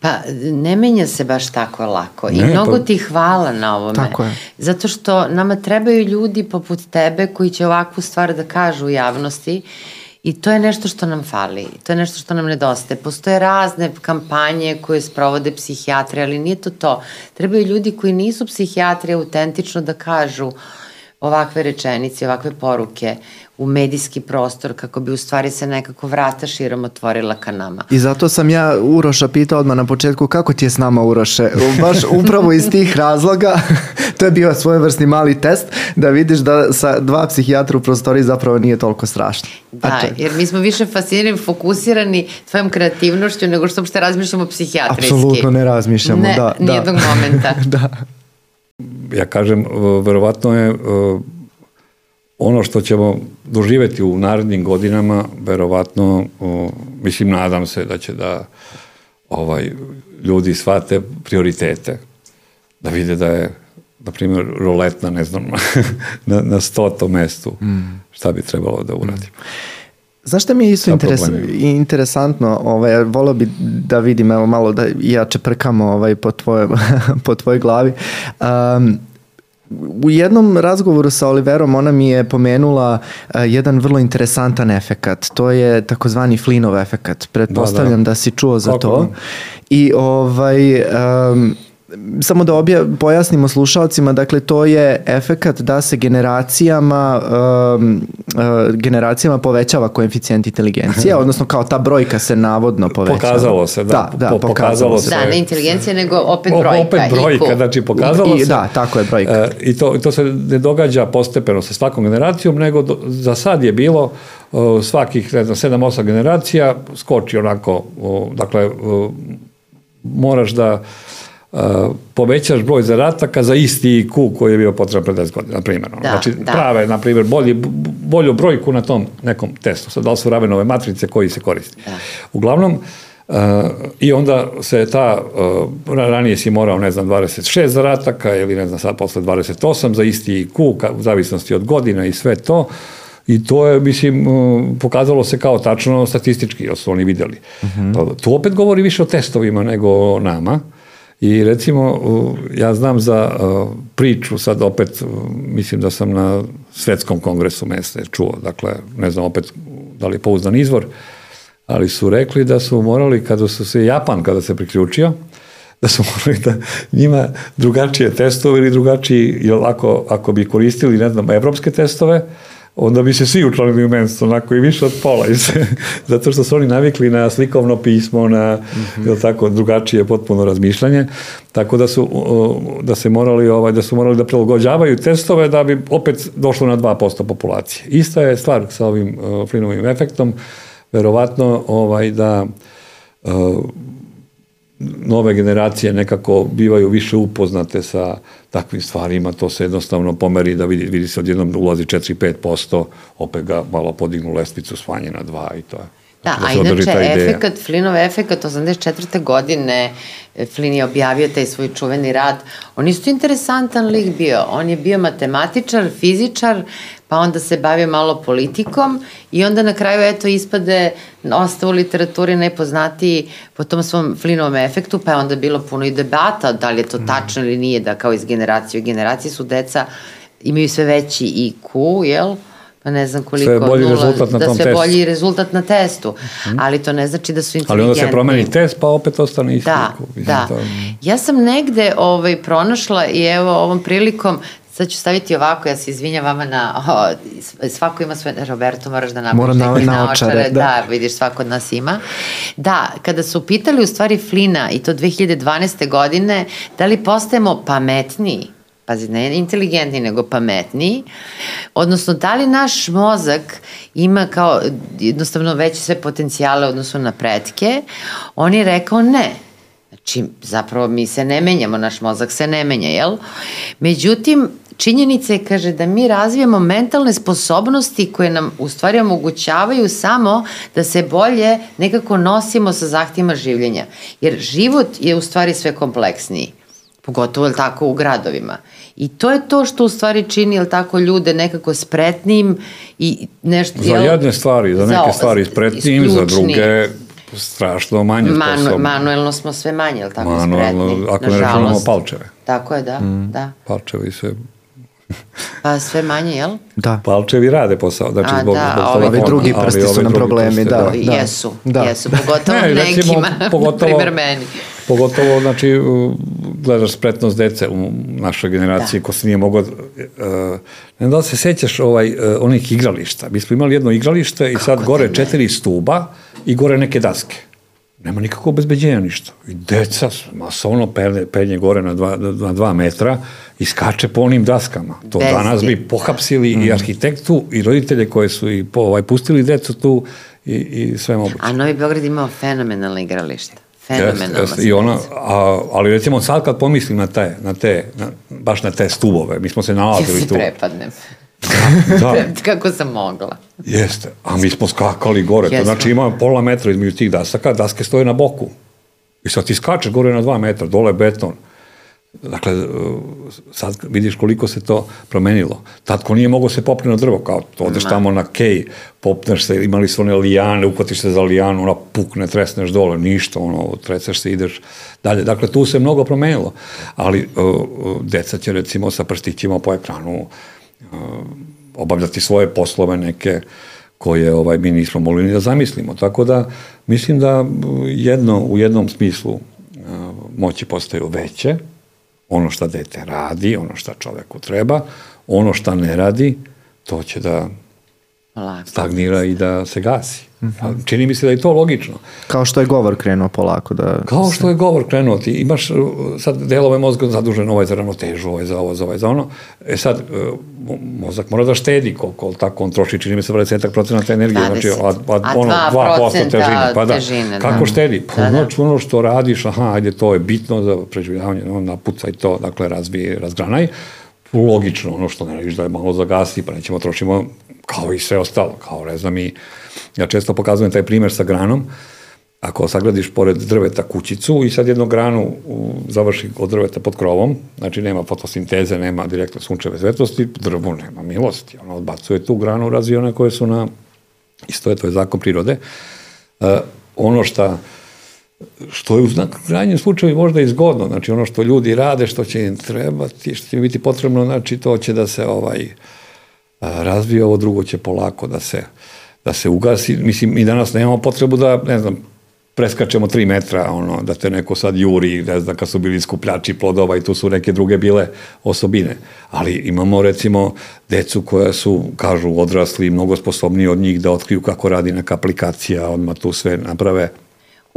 Pa ne menja se baš tako lako i ne, mnogo pa... ti hvala na ovome. Tako je. Zato što nama trebaju ljudi poput tebe koji će ovakvu stvar da kažu u javnosti I to je nešto što nam fali, to je nešto što nam nedostaje. Postoje razne kampanje koje sprovode psihijatri, ali nije to to. Trebaju ljudi koji nisu psihijatri autentično da kažu ovakve rečenice, ovakve poruke u medijski prostor kako bi u stvari se nekako vrata širom otvorila ka nama. I zato sam ja Uroša pitao odmah na početku kako ti je s nama Uroše? Baš upravo iz tih razloga to je bio svojevrsni mali test da vidiš da sa dva psihijatra u prostoriji zapravo nije toliko strašno. Da, jer mi smo više fascinirani, fokusirani tvojom kreativnošću nego što uopšte razmišljamo psihijatrijski. Apsolutno ne razmišljamo, ne, da. Nijednog da. momenta. da. Ja kažem, verovatno je ono što ćemo doživeti u narednim godinama, verovatno, mislim, nadam se da će da ovaj, ljudi shvate prioritete, da vide da je na primjer, roletna, ne znam, na, na stotom mestu, mm. šta bi trebalo da uradimo. Mm. Zašto mi je isto interes, interesantno, ovaj, volio bi da vidim, evo malo da ja čeprkamo ovaj, po, tvoje, po tvojoj glavi. Um, u jednom razgovoru sa Oliverom ona mi je pomenula uh, jedan vrlo interesantan efekat. To je takozvani Flinov efekat. Pretpostavljam da, da. da si čuo za Kako? to. I ovaj um, samo da obja, pojasnimo slušalcima, dakle to je efekat da se generacijama um, uh, generacijama povećava koeficijent inteligencije, odnosno kao ta brojka se navodno povećava. Pokazalo se, da. Da, da po, pokazalo se. Da, ne inteligencija, nego opet brojka. Opet brojka, znači pokazalo I, se. Da, tako je brojka. Uh, I to, to se ne događa postepeno sa svakom generacijom, nego do, za sad je bilo uh, svakih, ne znam, 7-8 generacija skoči onako, uh, dakle, uh, moraš da Uh, povećaš broj zadataka za isti IQ koji je bio potreban pre 10 godina, na primjer. Da, znači, da. prave, na primjer, bolji, bolju brojku na tom nekom testu. Sad, da li su Ravenove matrice koji se koristi. Da. Uglavnom, Uh, I onda se ta, uh, ranije si morao, ne znam, 26 zadataka ili ne znam, sad posle 28 za isti IQ, ka, u zavisnosti od godina i sve to. I to je, mislim, uh, pokazalo se kao tačno statistički, jer su oni videli. Uh mhm. -huh. To opet govori više o testovima nego o nama. Uh, I recimo, ja znam za priču, sad opet mislim da sam na svetskom kongresu mesta čuo, dakle, ne znam opet da li je pouzdan izvor, ali su rekli da su morali, kada su se Japan, kada se priključio, da su morali da njima drugačije testove ili drugačiji, jer ako, ako bi koristili, ne znam, evropske testove, onda bi se svi učlanili u menstvo, onako i više od pola. Zato što su oni navikli na slikovno pismo, na mm -hmm. tako, drugačije potpuno razmišljanje, tako da su, da se morali, ovaj, da su morali da prilagođavaju testove da bi opet došlo na 2% populacije. Ista je stvar sa ovim uh, Flinovim efektom, verovatno ovaj, da uh, nove generacije nekako bivaju više upoznate sa takvim stvarima, to se jednostavno pomeri da vidi, vidi se odjednom da ulazi 4-5%, opet ga malo podignu lestvicu, svanje na 2 i to je. Da, da a inače efekat, Flinov efekat 84. godine Flin je objavio taj svoj čuveni rad. On isto interesantan lik bio. On je bio matematičar, fizičar, pa onda se bavio malo politikom i onda na kraju eto ispade ostao u literaturi najpoznatiji po tom svom Flinovom efektu, pa je onda bilo puno i debata da li je to mm. tačno ili nije, da kao iz generacije u generaciji su deca imaju sve veći IQ, jel? pa ne znam koliko, Sve bolji nula, rezultat na da tom sve testu. bolji rezultat na testu, ali to ne znači da su Ali inteligentni. onda se promeni test, pa opet ostane isti. Da, Mislim, da. to- Ja sam negde ovaj, pronašla i evo ovom prilikom sad ću staviti ovako, ja se izvinjam vama na, o, svako ima svoje, Roberto moraš da napraviš Moram na- neke naočare, naočare, da. da. vidiš svako od nas ima. Da, kada su pitali u stvari Flina i to 2012. godine, da li postajemo pametniji, pazi, ne inteligentni, nego pametniji, odnosno da li naš mozak ima kao jednostavno veće sve potencijale u odnosu na pretke, on je rekao ne. Znači, zapravo mi se ne menjamo, naš mozak se ne menja, jel? Međutim, činjenica je, kaže, da mi razvijamo mentalne sposobnosti koje nam u stvari omogućavaju samo da se bolje nekako nosimo sa zahtjevima življenja. Jer život je u stvari sve kompleksniji pogotovo tako u gradovima. I to je to što u stvari čini jel tako ljude nekako spretnim i nešto Za jel, jedne stvari, za neke stvari spretnijim, za druge strašno manje Manu, sposobni. manuelno smo sve manje, jel tako, Manuelno, spretni, ako ne računamo palčeve. Tako je, da, da. Palčevi se Pa sve manje, jel? Da. Palčevi rade posao, znači A, zbog, da, zbog a toga ovi Ovi drugi prsti su nam problemi, prsti, da. I jesu, da. jesu, pogotovo Ne, recimo, nekima, pogotovo- primer meni. Pogotovo, znači, gledaš spretnost dece u našoj generaciji, Da. ko se nije mogao... Uh, ne znam da se sećaš ovaj, uh, onih igrališta. Mi smo imali jedno igralište i sad da gore ne? četiri stuba i gore neke daske. Nema nikakvog obezbeđenja ništa. I deca masovno penje, penje gore na dva, na dva metra i skače po onim daskama. To Bez danas bi pohapsili i arhitektu i roditelje koji su i po, ovaj, pustili decu tu i, i sve moguće. A Novi Beograd imao fenomenalne igrališta. Fenomenalno. jeste. I ona, a, ali recimo sad kad pomislim na te, na te, na, baš na te stubove, mi smo se Ja nalazili se tu. prepadnem. Da, Kako sam mogla. jeste. A mi smo skakali gore. To Jesmo. znači ima pola metra između tih dasaka, daske stoje na boku. I sad ti skačeš gore na dva metra, dole beton. Dakle, uh, sad vidiš koliko se to promenilo. Tad ko nije mogao se popne na drvo, kao to odeš tamo na kej, popneš se, imali su one lijane, ukotiš se za lijanu, ona pukne, tresneš dole, ništa, ono, treseš se, ideš dalje. Dakle, tu se mnogo promenilo. Ali uh, deca će recimo sa prstićima po ekranu uh, obavljati svoje poslove neke koje ovaj, mi nismo mogli ni da zamislimo. Tako da, mislim da jedno, u jednom smislu moći postaju veće, ono šta dete radi, ono šta čoveku treba, ono šta ne radi, to će da Polako. stagnira i da se gasi. A Čini mi se da je to logično. Kao što je govor krenuo polako da... Kao što je govor krenuo, ti imaš uh, sad delove mozga zadužen ovaj za ravnotežu, ovaj za ovo, za ovaj za ono. E sad, uh, mo- mozak mora da štedi koliko tako on troši, čini mi se 20 procenata energije, 20. znači a, a, A ono, 2% 2% težine. Pa da, težine, kako da. štedi? Pa Da, da. znači ono što radiš, aha, ajde, to je bitno za preživljavanje, no, napucaj to, dakle, razvij, razgranaj. Logično, ono što ne radiš da je malo zagasi, pa nećemo trošimo kao i sve ostalo, kao ne znam i ja često pokazujem taj primer sa granom, ako sagradiš pored drveta kućicu i sad jednu granu završi od drveta pod krovom, znači nema fotosinteze, nema direktno sunčeve svetlosti, drvo nema milosti. Ono odbacuje tu granu, razvi one koje su na, isto je, to je zakon prirode. E, ono šta, što je u krajnjem slučaju možda i zgodno, znači ono što ljudi rade, što će im trebati, što će im biti potrebno, znači to će da se ovaj, razvije, ovo drugo će polako da se, da se ugasi. Mislim, mi danas nemamo potrebu da, ne znam, preskačemo tri metra, ono, da te neko sad juri, ne znam, kad su bili skupljači plodova i tu su neke druge bile osobine. Ali imamo, recimo, decu koja su, kažu, odrasli, mnogo sposobniji od njih da otkriju kako radi neka aplikacija, odmah tu sve naprave.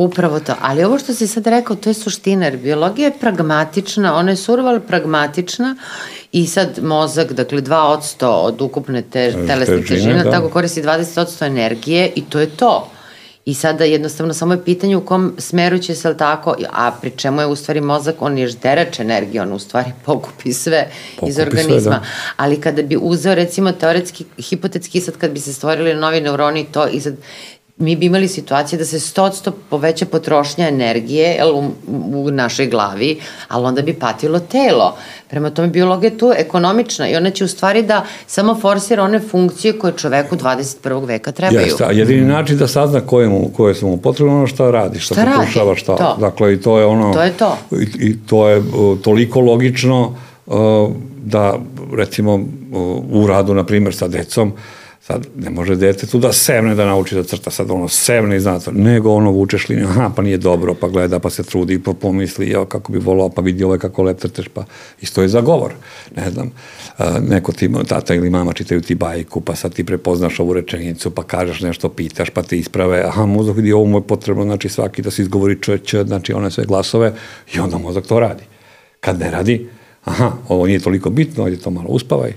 Upravo to. Ali ovo što si sad rekao, to je suština, jer biologija je pragmatična, ona je surova, ali pragmatična i sad mozak, dakle 2% od ukupne te, telesne težine, težine, da. tako koristi 20% energije i to je to. I sada jednostavno samo je pitanje u kom smeru će se, tako, a pri čemu je u stvari mozak, on je žderač energije, on u stvari pokupi sve Pokupi iz sve, organizma. da. Ali kada bi uzeo recimo teoretski, hipotetski sad kad bi se stvorili novi neuroni to i sad mi bi imali situacije da se 100% poveća potrošnja energije jel, u, u našoj glavi, ali onda bi patilo telo. Prema tome, biologija je tu ekonomična i ona će u stvari da samo forsira one funkcije koje čoveku 21. veka trebaju. Jeste, a jedini način da sazna koje, mu, koje su mu potrebno, ono šta radi, šta, Šta radi, pokušava, šta. to. Dakle, i to je ono... To je to. I, i to je uh, toliko logično uh, da, recimo, uh, u radu, na primjer, sa decom, Sad, ne može dete tu da sevne da nauči da crta, sad ono sevne i zna to, nego ono vučeš liniju, aha, pa nije dobro, pa gleda, pa se trudi, pa pomisli, ja, kako bi volao, pa vidi ovo kako lep crteš, pa isto je za govor, ne znam, neko ti, tata ili mama čitaju ti bajku, pa sad ti prepoznaš ovu rečenicu, pa kažeš nešto, pitaš, pa te isprave, aha, mozak vidi, ovo mu je potrebno, znači svaki da se izgovori č, č, znači one sve glasove, i onda mozak to radi. Kad ne radi, aha, ovo nije toliko bitno, ajde to malo uspavaj,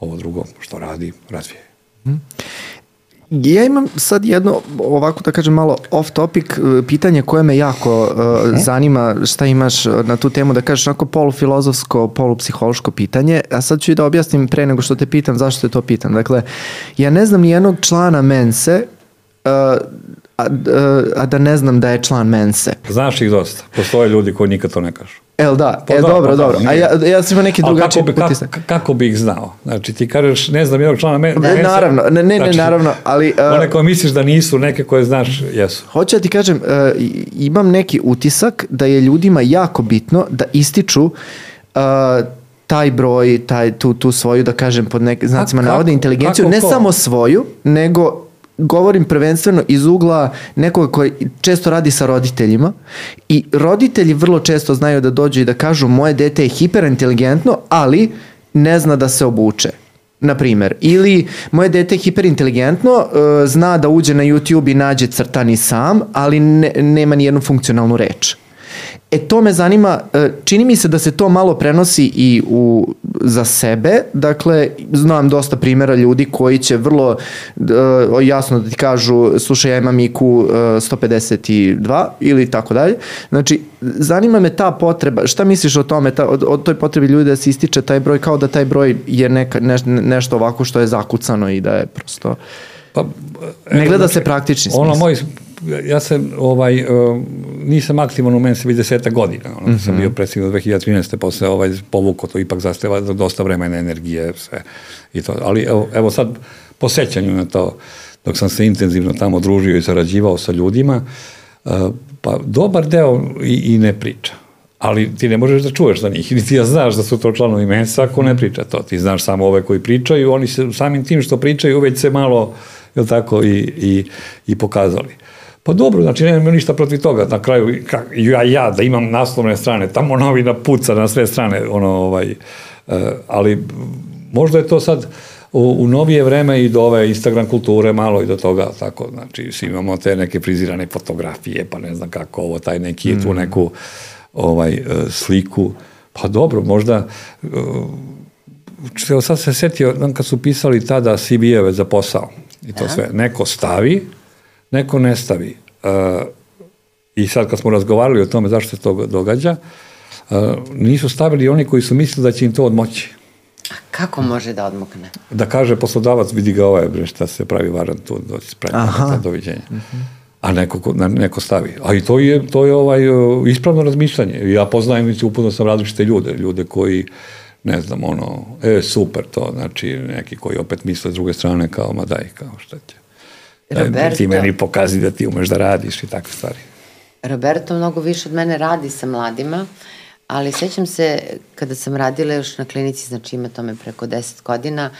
ovo drugo što radi, razvije. Ja imam sad jedno, ovako da kažem malo off topic, e, pitanje koje me jako uh, zanima, šta imaš na tu temu, da kažeš onako polufilozofsko, polupsihološko pitanje, a sad ću i da objasnim pre nego što te pitam zašto te to pitam. Dakle, ja ne znam ni jednog člana Mense, uh, a, a da ne znam da je član Mense. Znaš ih dosta, postoje ljudi koji nikad to ne kažu. El da, pa e, da, dobro, pa dobro. Da, a ja, ja sam imao neki drugačiji kako, kako, kako bi ih znao? Znači ti kažeš, ne znam jednog člana me, ne, Naravno, ne, ne, znači, naravno, ali... Uh, one koje misliš da nisu, neke koje znaš, jesu. Hoću da ti kažem, uh, imam neki utisak da je ljudima jako bitno da ističu uh, taj broj, taj, tu, tu svoju, da kažem, pod nek, znacima navode, inteligenciju, kako, ne samo svoju, nego govorim prvenstveno iz ugla nekoga koji često radi sa roditeljima i roditelji vrlo često znaju da dođu i da kažu moje dete je hiperinteligentno, ali ne zna da se obuče na primer. Ili moje dete je hiperinteligentno, uh, zna da uđe na YouTube i nađe crtani sam, ali ne, nema ni jednu funkcionalnu reč. E to me zanima, e, čini mi se da se to malo prenosi i u, za sebe, dakle znam dosta primjera ljudi koji će vrlo uh, jasno da ti kažu slušaj ja imam IQ uh, 152 ili tako dalje, znači zanima me ta potreba, šta misliš o tome, ta, o, o toj potrebi ljudi da se ističe taj broj kao da taj broj je neka, ne, nešto ovako što je zakucano i da je prosto... Pa, ne gleda znači, se praktični smisla. Ono moj ja sam ovaj, uh, nisam aktivan u meni se vidi deseta godina. Ono, mm -hmm. sam bio predsjednik do 2013. posle ovaj, povuko to ipak zasteva dosta vremena, energije, sve. I to. Ali evo, evo sad, po sećanju na to, dok sam se intenzivno tamo družio i sarađivao sa ljudima, uh, pa dobar deo i, i ne priča. Ali ti ne možeš da čuješ za njih, niti ja znaš da su to članovi mensa ako ne priča to. Ti znaš samo ove koji pričaju, oni se samim tim što pričaju već se malo, je tako, i, i, i pokazali. Pa dobro, znači nemam ništa protiv toga. Na kraju, kak, ja, ja da imam naslovne strane, tamo novina puca na sve strane, ono, ovaj, uh, ali možda je to sad u, u novije vreme i do ove Instagram kulture malo i do toga, tako, znači, svi imamo te neke frizirane fotografije, pa ne znam kako ovo, taj neki, mm. tu neku ovaj, uh, sliku, pa dobro, možda, uh, sad se setio, kad su pisali tada CV-eve za posao i to Aha. sve, neko stavi, neko ne stavi. Uh, I sad kad smo razgovarali o tome zašto se to događa, uh, nisu stavili oni koji su mislili da će im to odmoći. A kako može da odmokne? Da kaže poslodavac, vidi ga ovaj, bre, šta se pravi varan tu, doći pravi Aha. doviđenja. Uh mhm. -huh. A neko, neko stavi. A i to je, to je ovaj, ispravno razmišljanje. Ja poznajem i upuno sam različite ljude, ljude koji ne znam, ono, e, super to, znači, neki koji opet misle s druge strane kao, ma daj, kao šta će. Roberto, ti meni pokazi da ti umeš da radiš i takve stvari. Roberto mnogo više od mene radi sa mladima, ali sećam se kada sam radila još na klinici, znači ima tome preko 10 godina,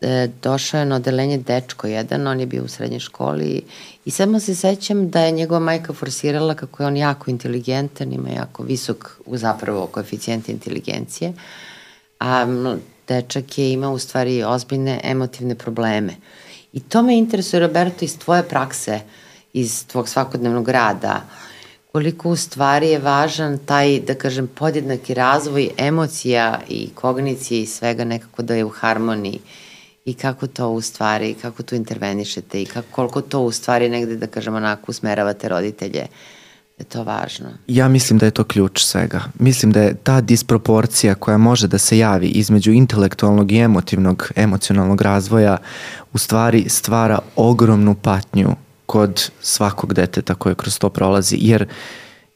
e, došao je na odelenje dečko jedan, on je bio u srednjoj školi i samo se sećam da je njegova majka forsirala kako je on jako inteligentan, ima jako visok u zapravo koeficijent inteligencije, a dečak je imao u stvari ozbiljne emotivne probleme. I to me interesuje, Roberto, iz tvoje prakse, iz tvog svakodnevnog rada, koliko u stvari je važan taj, da kažem, podjednaki razvoj emocija i kognicije i svega nekako da je u harmoniji? I kako to u stvari, kako tu intervenišete i kako, koliko to u stvari negde, da kažem, onako usmeravate roditelje je to važno. Ja mislim da je to ključ svega. Mislim da je ta disproporcija koja može da se javi između intelektualnog i emotivnog, emocionalnog razvoja u stvari stvara ogromnu patnju kod svakog deteta koje kroz to prolazi. Jer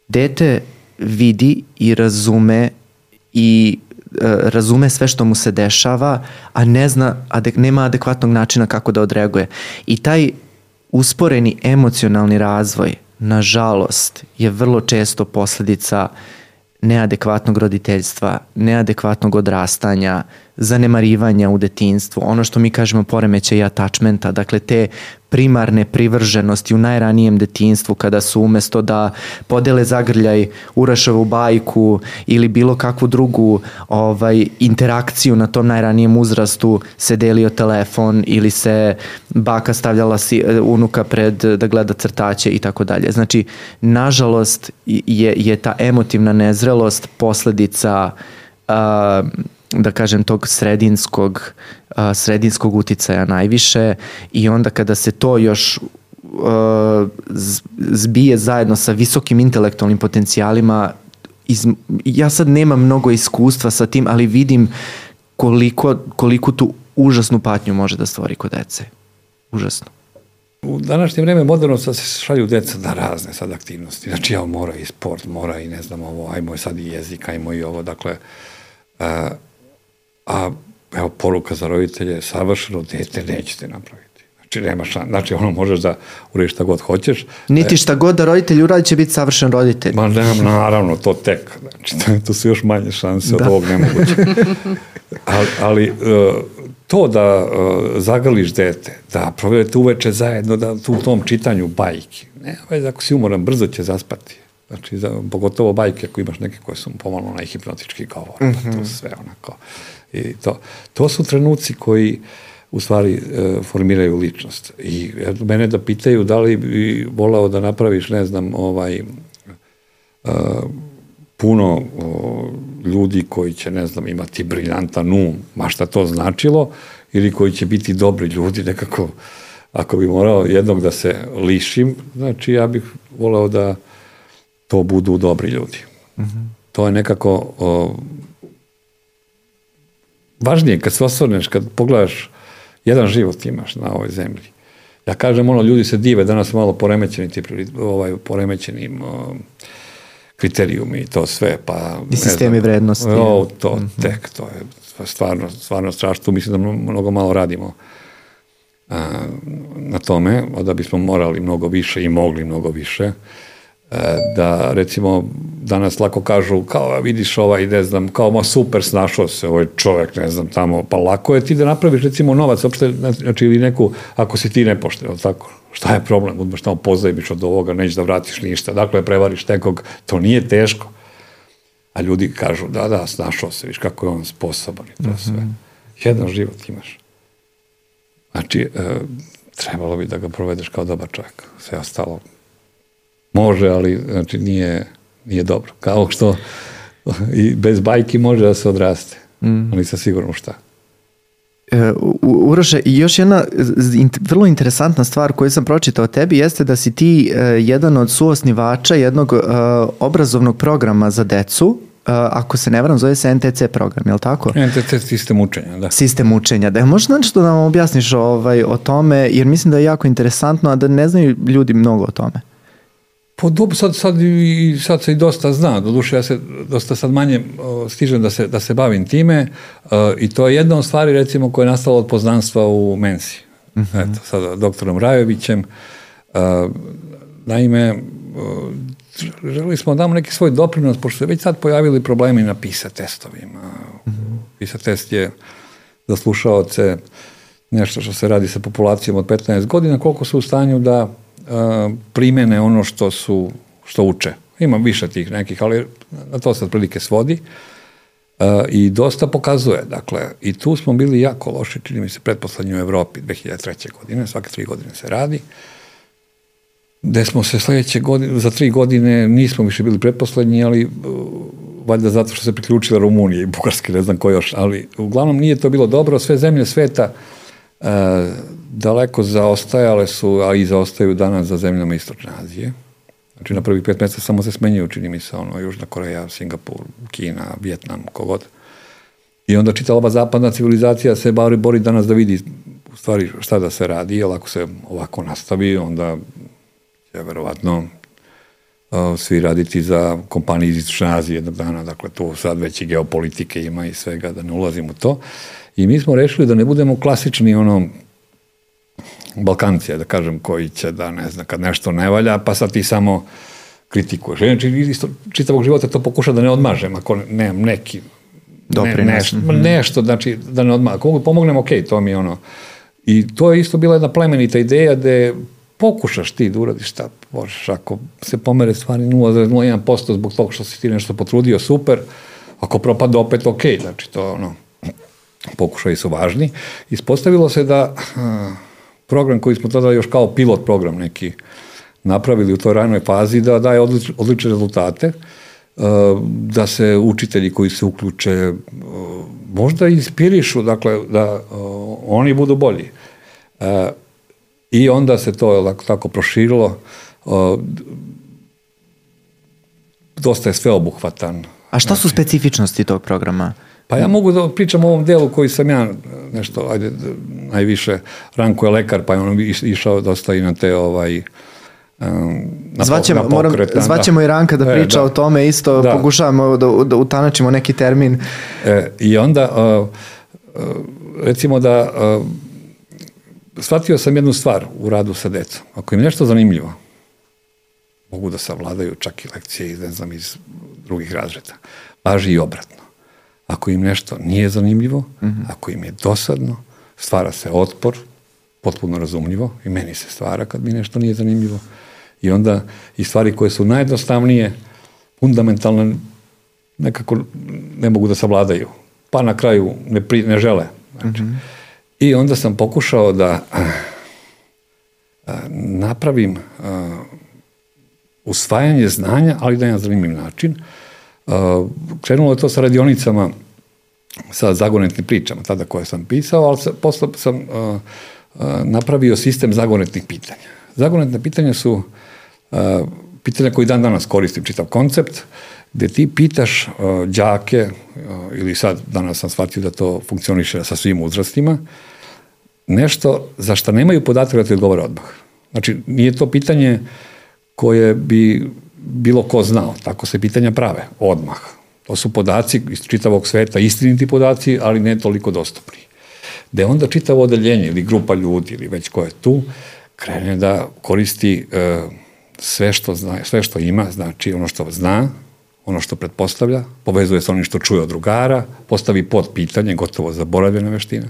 dete vidi i razume i e, razume sve što mu se dešava, a ne zna, adek, nema adekvatnog načina kako da odreaguje. I taj usporeni emocionalni razvoj nažalost, je vrlo često posledica neadekvatnog roditeljstva, neadekvatnog odrastanja, zanemarivanja u detinstvu, ono što mi kažemo poremećaj attachmenta, dakle te primarne privrženosti u najranijem detinstvu kada su umesto da podele zagrljaj Urašovu bajku ili bilo kakvu drugu ovaj, interakciju na tom najranijem uzrastu se delio telefon ili se baka stavljala si, unuka pred da gleda crtaće i tako dalje. Znači, nažalost je, je ta emotivna nezrelost posledica uh, da kažem tog sredinskog a, sredinskog uticaja najviše i onda kada se to još a, zbije zajedno sa visokim intelektualnim potencijalima iz, ja sad nemam mnogo iskustva sa tim, ali vidim koliko, koliko tu užasnu patnju može da stvori kod dece. Užasno. U današnje vreme moderno sad se šalju deca na razne sad aktivnosti. Znači, ja mora i sport, mora i ne znam ovo, ajmo sad i jezik, ajmo i ovo. Dakle, a, a evo, poruka za roditelje, savršeno dete nećete napraviti. Znači, nema šan, znači ono možeš da uradiš šta god hoćeš. Niti e, šta god da roditelj uradi će biti savršen roditelj. Ma ne, naravno, to tek. Znači, to su još manje šanse da. od ovog nemoguće. ali, ali e, to da uh, zagrliš dete, da provedete uveče zajedno, da tu u tom čitanju bajki, ne, već ako si umoran, brzo će zaspati. Znači, za, pogotovo bajke ako imaš neke koje su pomalo najhipnotički govor, mm -hmm. pa to mhm. sve onako I to, to su trenuci koji u stvari e, formiraju ličnost. I mene da pitaju da li bi volao da napraviš, ne znam, ovaj, e, puno o, ljudi koji će, ne znam, imati briljantan um, ma šta to značilo, ili koji će biti dobri ljudi, nekako, ako bi morao jednog da se lišim, znači ja bih volao da to budu dobri ljudi. Mm -hmm. To je nekako o, važnije kad se osvrneš, kad pogledaš jedan život imaš na ovoj zemlji. Ja kažem, ono, ljudi se dive, danas malo poremećeni ti ovaj, poremećenim o, kriterijumi i to sve, pa... I sistemi znam, vrednosti. O, to, mm -hmm. tek, to je stvarno, stvarno strašno, mislim da mnogo malo radimo a, na tome, da bismo morali mnogo više i mogli mnogo više. E, da recimo danas lako kažu kao vidiš ovaj ne znam kao ma super snašao se ovaj čovjek ne znam tamo pa lako je ti da napraviš recimo novac uopšte znači ili neku ako si ti nepošten al tako? Šta je problem? Uzmeš tamo pozajmiš od ovoga nećeš da vratiš ništa. Dakle prevariš nekog to nije teško. A ljudi kažu da da snašao se viš kako je on sposoban i to mm -hmm. sve. Jedan život imaš. Znači e, trebalo bi da ga provedeš kao dobar čovjek sve ostalo može, ali znači nije, nije dobro. Kao što i bez bajki može da se odraste, mm. ali sa sigurno šta. E, Uroše, još jedna vrlo interesantna stvar koju sam pročitao o tebi jeste da si ti uh, jedan od suosnivača jednog uh, obrazovnog programa za decu, uh, ako se ne varam, zove se NTC program, je li tako? NTC sistem učenja, da. Sistem učenja, da možeš nešto da nam objasniš ovaj, o tome, jer mislim da je jako interesantno, a da ne znaju ljudi mnogo o tome. Po dobu sad, sad, i, sad se i dosta zna, doduše ja se dosta sad manje o, stižem da se, da se bavim time o, i to je jedna od stvari recimo koja je nastala od poznanstva u Mensi. Mhm. -huh. Eto, sad doktorom Rajovićem. O, naime, o, želi smo da damo neki svoj doprinos, pošto se već sad pojavili problemi na PISA testovima. Mhm. -huh. PISA test je za slušaoce nešto što se radi sa populacijom od 15 godina, koliko su u stanju da primene ono što su, što uče. Ima više tih nekih, ali na to se otprilike svodi. Uh, I dosta pokazuje, dakle, i tu smo bili jako loši, čini mi se, pretposlednji u Evropi 2003. godine, svake tri godine se radi, gde smo se sledeće godine, za tri godine nismo više bili pretposlednji, ali uh, valjda zato što se priključila Rumunija i Bugarska, ne znam ko još, ali uglavnom nije to bilo dobro, sve zemlje sveta uh, daleko zaostajale su, a i zaostaju danas za zemljama Istočne Azije. Znači na prvih pet mesta samo se smenjuju, čini mi se, ono, Južna Koreja, Singapur, Kina, Vjetnam, kogod. I onda čitala ova zapadna civilizacija se bari, bori danas da vidi u stvari šta da se radi, jer ako se ovako nastavi, onda će verovatno uh, svi raditi za kompanije iz Istočne Azije jednog dana, dakle tu sad već i geopolitike ima i svega, da ne ulazim u to. I mi smo rešili da ne budemo klasični ono Balkancija, da kažem, koji će da, ne znam, kad nešto ne valja, pa sad ti samo kritikuješ. Znači, isto čitavog života to pokuša da ne odmažem, ako nemam neki. Ne, nešto, Mhm. nešto, znači, da ne odmah, ako mogu pomognem, ok, to mi je ono. I to je isto bila jedna plemenita ideja da pokušaš ti da uradiš šta možeš, ako se pomere stvari 0,01% zbog toga što si ti nešto potrudio, super, ako propada opet ok, znači to ono, pokušaji su važni. Ispostavilo se da a, program koji smo tada još kao pilot program neki napravili u toj ranoj fazi da daje odlič, odlične rezultate, a, da se učitelji koji se uključe a, možda inspirišu, dakle, da oni budu bolji. I onda se to tako, proširilo. Dosta je sveobuhvatan. A šta su specifičnosti tog programa? Pa ja mogu da pričam o ovom delu koji sam ja nešto, ajde, najviše, Ranko je lekar, pa je on iš- išao dosta i na te ovaj, um, na, Zvaćemo, na moram, pokret, da. zvaćemo i Ranka da E, priča da. o tome isto, Da. pokušavamo da, da utanačimo neki termin. E, I onda, uh, recimo da, uh, shvatio sam jednu stvar u radu sa decom. Ako im nešto zanimljivo, mogu da savladaju čak i lekcije iz, ne znam, iz drugih razreda. Važi i obratno. Ako im nešto nije zanimljivo, ako im je dosadno, stvara se otpor, potpuno razumljivo, i meni se stvara kad mi nešto nije zanimljivo. I onda i stvari koje su najjednostavnije, fundamentalne, nekako ne mogu da savladaju. Pa na kraju ne, pri, ne žele. Znači. I onda sam pokušao da a, a, napravim a, usvajanje znanja, ali na jedan zanimljiv način. A, krenulo je to sa radionicama sa zagonetnim pričama, tada koje sam pisao, ali sa, posle sam a, a, napravio sistem zagonetnih pitanja. Zagonetne pitanja su pitanja koji dan danas koristim, čitav koncept, gde ti pitaš uh, đake, uh, ili sad danas sam shvatio da to funkcioniše sa svim uzrastima, nešto za što nemaju podatak da ti odgovore odmah. Znači, nije to pitanje koje bi bilo ko znao. Tako se pitanja prave, odmah. To su podaci iz čitavog sveta, istiniti podaci, ali ne toliko dostupni. Da onda čitavo odeljenje ili grupa ljudi ili već ko je tu, krene da koristi e, sve, što zna, sve što ima, znači ono što zna, ono što pretpostavlja, povezuje se onim što čuje od drugara, postavi pod pitanje, gotovo zaboravljena veština,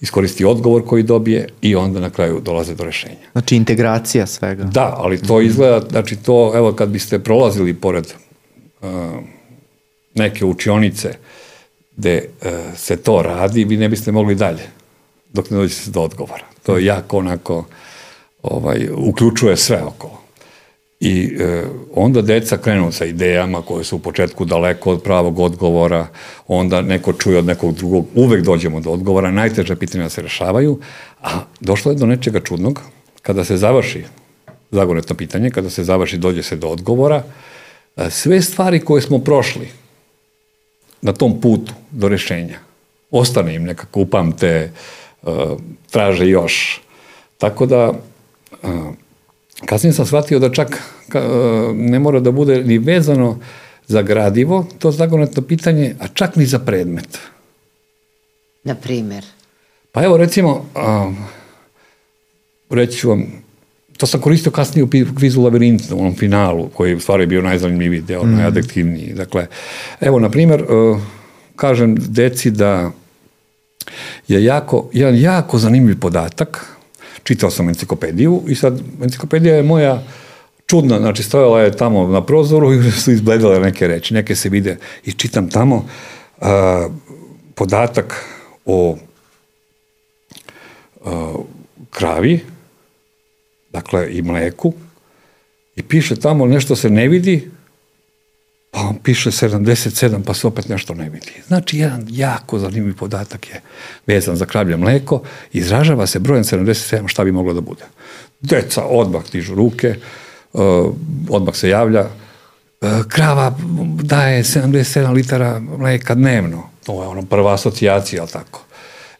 iskoristi odgovor koji dobije i onda na kraju dolaze do rešenja. Znači integracija svega. Da, ali to izgleda, znači to, evo kad biste prolazili pored uh, neke učionice gde uh, se to radi, vi ne biste mogli dalje dok ne dođete do odgovora. To je jako onako, ovaj, uključuje sve okolo. I e, onda deca krenu sa idejama koje su u početku daleko od pravog odgovora, onda neko čuje od nekog drugog, uvek dođemo do odgovora, najteže pitanja se rešavaju, a došlo je do nečega čudnog, kada se završi zagonetno pitanje, kada se završi, dođe se do odgovora, e, sve stvari koje smo prošli na tom putu do rešenja, ostane im nekako upamte, e, traže još. Tako da, e, kasnije sam shvatio da čak e, ne mora da bude ni vezano za gradivo, to zagonetno pitanje, a čak ni za predmet. Na primer. Pa evo recimo, um, reći ću vam, to sam koristio kasnije u kvizu Labirint, u onom finalu, koji je u stvari bio najzanimljiviji deo, mm. najadektivniji. Dakle, evo, na primjer, uh, kažem deci da je jako, jedan jako zanimljiv podatak, čitao sam enciklopediju i sad enciklopedija je moja čudna, znači stojala je tamo na prozoru i su izbledale neke reči, neke se vide i čitam tamo uh, podatak o uh, kravi, dakle i mleku, i piše tamo nešto se ne vidi, pa on piše 77, pa se opet nešto ne vidi. Znači, jedan jako zanimljiv podatak je vezan za kravlje mleko, izražava se brojem 77 šta bi moglo da bude. Deca odmah tižu ruke, uh, odmah se javlja, uh, krava daje 77 litara mleka dnevno. To je ono prva asocijacija, ali tako.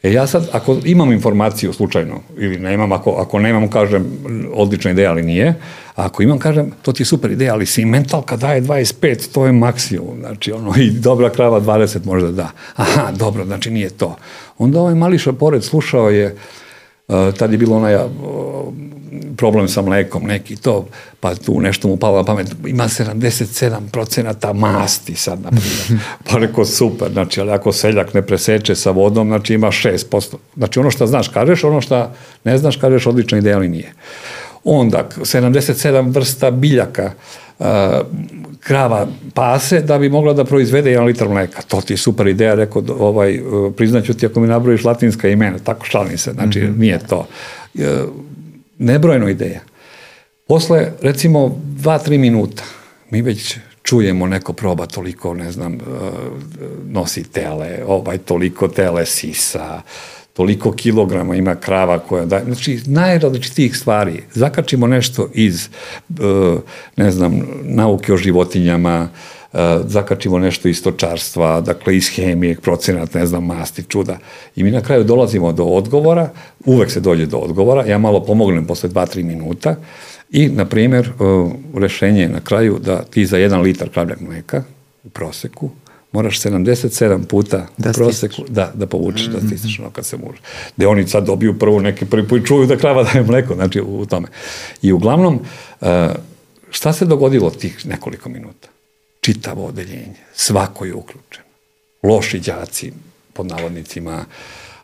E ja sad, ako imam informaciju slučajno, ili nemam, ako, ako nemam, kažem, odlična ideja, ali nije, a ako imam, kažem, to ti je super ideja, ali si mentalka daje 25, to je maksimum, znači, ono, i dobra krava 20 možda da. Aha, dobro, znači nije to. Onda ovaj mališa pored slušao je Uh, tad je bilo onaj uh, problem sa mlekom neki to, pa tu nešto mu palo na pamet, ima 77% masti sad, na primjer. Pa rekao, super, znači, ali ako seljak ne preseče sa vodom, znači ima 6%. Znači, ono što znaš kažeš, ono što ne znaš kažeš, odlična ideja, ali nije. Onda, 77 vrsta biljaka, uh, krava pase da bi mogla da proizvede jedan litar mleka. To ti je super ideja, rekao, ovaj, priznaću ti ako mi nabrojiš latinska imena, tako šalim se, znači mm -hmm. nije to. Nebrojno ideja. Posle, recimo, dva, tri minuta, mi već čujemo neko proba toliko, ne znam, nosi tele, ovaj toliko tele sisa, toliko kilograma ima krava koja da, znači najrazličitijih stvari. Zakačimo nešto iz, ne znam, nauke o životinjama, zakačimo nešto iz stočarstva, dakle iz hemije, procenat, ne znam, masti, čuda. I mi na kraju dolazimo do odgovora, uvek se dođe do odgovora, ja malo pomognem posle 2-3 minuta i, na primjer, rešenje je na kraju da ti za jedan litar kravljeg mleka u proseku moraš 77 puta da proseku da, da povučeš, mm -hmm. da mhm. stisneš ono kad se može. Gde oni sad dobiju prvo neki prvi put čuju da krava daje mleko, znači u, u tome. I uglavnom, uh, šta se dogodilo tih nekoliko minuta? Čitavo odeljenje, svako je uključen. Loši đaci, pod navodnicima,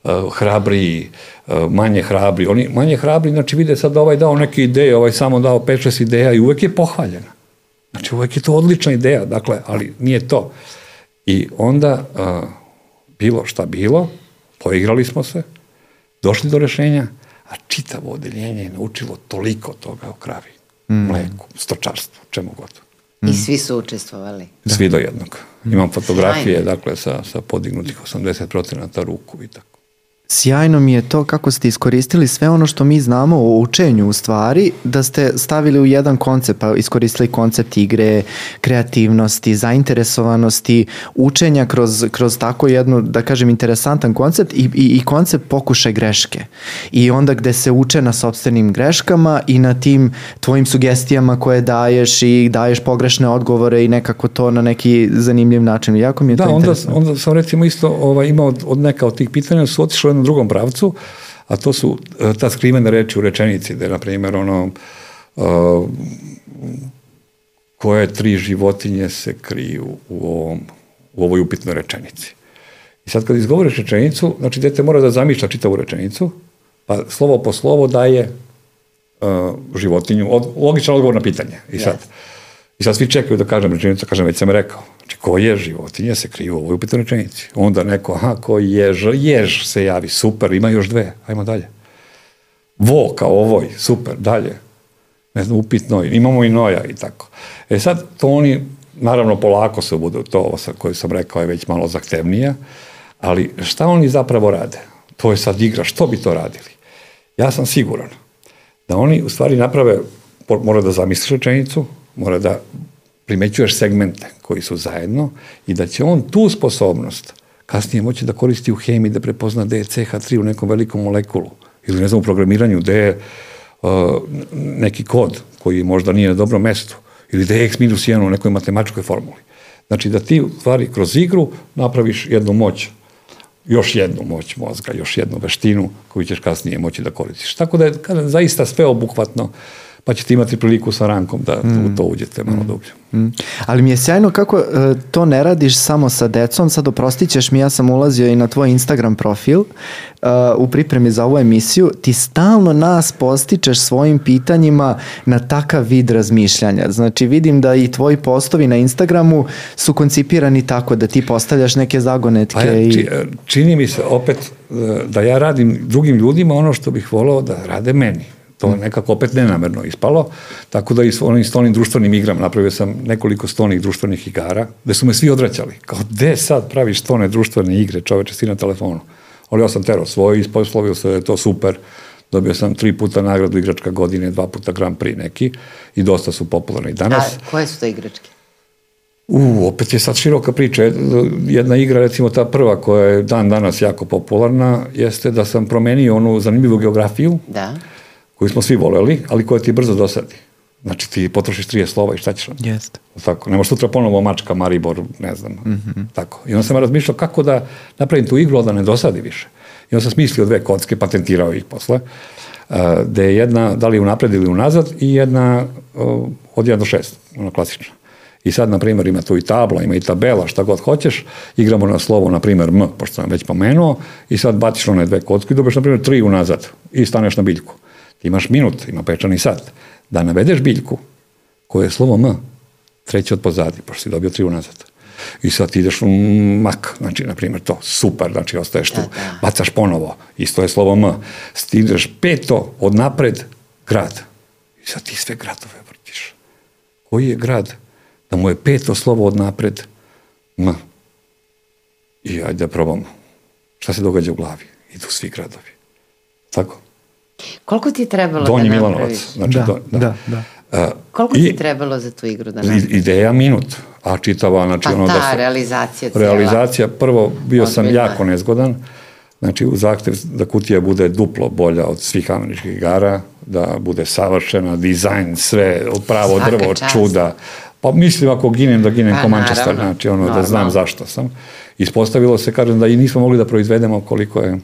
uh, hrabri, uh, manje hrabri. Oni manje hrabri, znači vide sad da ovaj dao neke ideje, ovaj samo dao 5-6 ideja i uvek je pohvaljena. Znači uvek je to odlična ideja, dakle, ali nije to. Uh, I onda, a, bilo šta bilo, poigrali smo se, došli do rešenja, a čitavo odeljenje je naučilo toliko toga o kravi, mm. mleku, stočarstvu, čemu god. Mm. I svi su učestvovali? Da. Svi do jednog. Imam fotografije, Sjajno. dakle, sa, sa podignutih 80% ruku i tako. Sjajno mi je to kako ste iskoristili sve ono što mi znamo o učenju u stvari, da ste stavili u jedan koncept, pa iskoristili koncept igre, kreativnosti, zainteresovanosti, učenja kroz, kroz tako jednu, da kažem, interesantan koncept i, i, i koncept pokušaj greške. I onda gde se uče na sobstvenim greškama i na tim tvojim sugestijama koje daješ i daješ pogrešne odgovore i nekako to na neki zanimljiv način. Jako mi je da, to onda, interesantno. onda sam recimo isto ovaj, imao od, od neka od tih pitanja su otišle jednom drugom pravcu, a to su e, ta skrivene reči u rečenici, da je, na primjer, ono, uh, koje tri životinje se kriju u, ovom, u ovoj upitnoj rečenici. I sad kad izgovoriš rečenicu, znači dete mora da zamišlja čitavu rečenicu, pa slovo po slovo daje uh, životinju, od, logičan odgovor na pitanje. I sad, yes. I sad svi čekaju da kažem rečenicu, kažem, već sam rekao. Znači, ko je životinja se krije u ovoj upitnoj rečenici. Onda neko, aha, ko jež, jež se javi, super, ima još dve, ajmo dalje. Vo kao ovoj, super, dalje. Ne znam, upitno, imamo i noja i tako. E sad, to oni, naravno, polako se budu, to ovo sa, koju sam rekao je već malo zahtevnija, ali šta oni zapravo rade? To je sad igra, što bi to radili? Ja sam siguran da oni u stvari naprave, mora da zamisliš rečenicu, mora da primećuješ segmente koji su zajedno i da će on tu sposobnost kasnije moći da koristi u hemiji, da prepozna da je CH3 u nekom velikom molekulu ili ne znam u programiranju da je uh, neki kod koji možda nije na dobrom mestu ili da je x minus 1 u nekoj matematičkoj formuli. Znači da ti stvari kroz igru napraviš jednu moć još jednu moć mozga, još jednu veštinu koju ćeš kasnije moći da koristiš. Tako da je kada, zaista sve obuhvatno pa ćete imati priliku sa rankom da mm. u to uđete malo mm. dublje. Mm. Ali mi je sjajno kako uh, to ne radiš samo sa decom, sad oprostit ćeš mi, ja sam ulazio i na tvoj Instagram profil uh, u pripremi za ovu emisiju, ti stalno nas postičeš svojim pitanjima na takav vid razmišljanja. Znači vidim da i tvoji postovi na Instagramu su koncipirani tako da ti postavljaš neke zagonetke. Pa ja, i... či, čini mi se opet da ja radim drugim ljudima ono što bih volao da rade meni. To je nekako opet nenamerno ispalo, tako da i s onim stolnim društvenim igram napravio sam nekoliko stolnih društvenih igara, gde su me svi odvraćali. Kao, gde sad praviš stolne društvene igre, čoveče, si na telefonu. Ali ja sam tero svoj, isposlovio se da je to super, dobio sam tri puta nagradu igračka godine, dva puta Grand Prix neki i dosta su popularni danas. A koje su to igračke? U, opet je sad široka priča. Jedna igra, recimo ta prva koja je dan danas jako popularna, jeste da sam promenio onu zanimljivu geografiju. Da koju smo svi voleli, ali koja ti brzo dosadi. Znači ti potrošiš 30 slova i šta ćeš? Jeste. Tako, nemaš sutra ponovo mačka, Maribor, ne znam. Mm -hmm. Tako. I onda sam razmišljao kako da napravim tu igru, da ne dosadi više. I I on sam smislio dve kocke, patentirao ih posle, uh, gde je jedna, da li unapred ili unazad, i jedna uh, od 1 do 6, ona klasična. I sad, na primjer, ima tu i tabla, ima i tabela, šta god hoćeš, igramo na slovo, na primjer, M, pošto sam već pomenuo, i sad baciš one dve kocke i dobiješ, na primjer, tri unazad i staneš na biljku. Imaš minut, ima pečani sat. Da navedeš biljku, koje je slovo M, treći od pozadi, pošto si dobio tri unazad. I sad ti ideš u mak, znači, na primjer, to, super, znači, ostaješ tu, Da, da. bacaš ponovo, isto je slovo M, stigneš peto od napred, grad. I sad ti sve gradove vrtiš. Koji je grad? Da mu je peto slovo od napred, M. I ajde da probamo. Šta se događa u glavi? Idu svi gradovi. Tako? Koliko ti je trebalo Donji da Milanovac. napraviš? Znači, Da, do- da, da. A, Koliko i- ti je trebalo za tu igru da napraviš? Ideja minut, a čitava, znači Pa ono ta da se... realizacija cijela. Realizacija, prvo, bio sam Ozbiljna. jako nezgodan, znači u zahtev da kutija bude duplo bolja od svih američkih igara, da bude savršena, dizajn, sve, pravo Svaka drvo, čast. čuda. Pa mislim ako ginem da ginem Pa, ko Manchester, naravno. znači ono da znam zašto sam. Ispostavilo se, kažem, da i nismo mogli da proizvedemo koliko je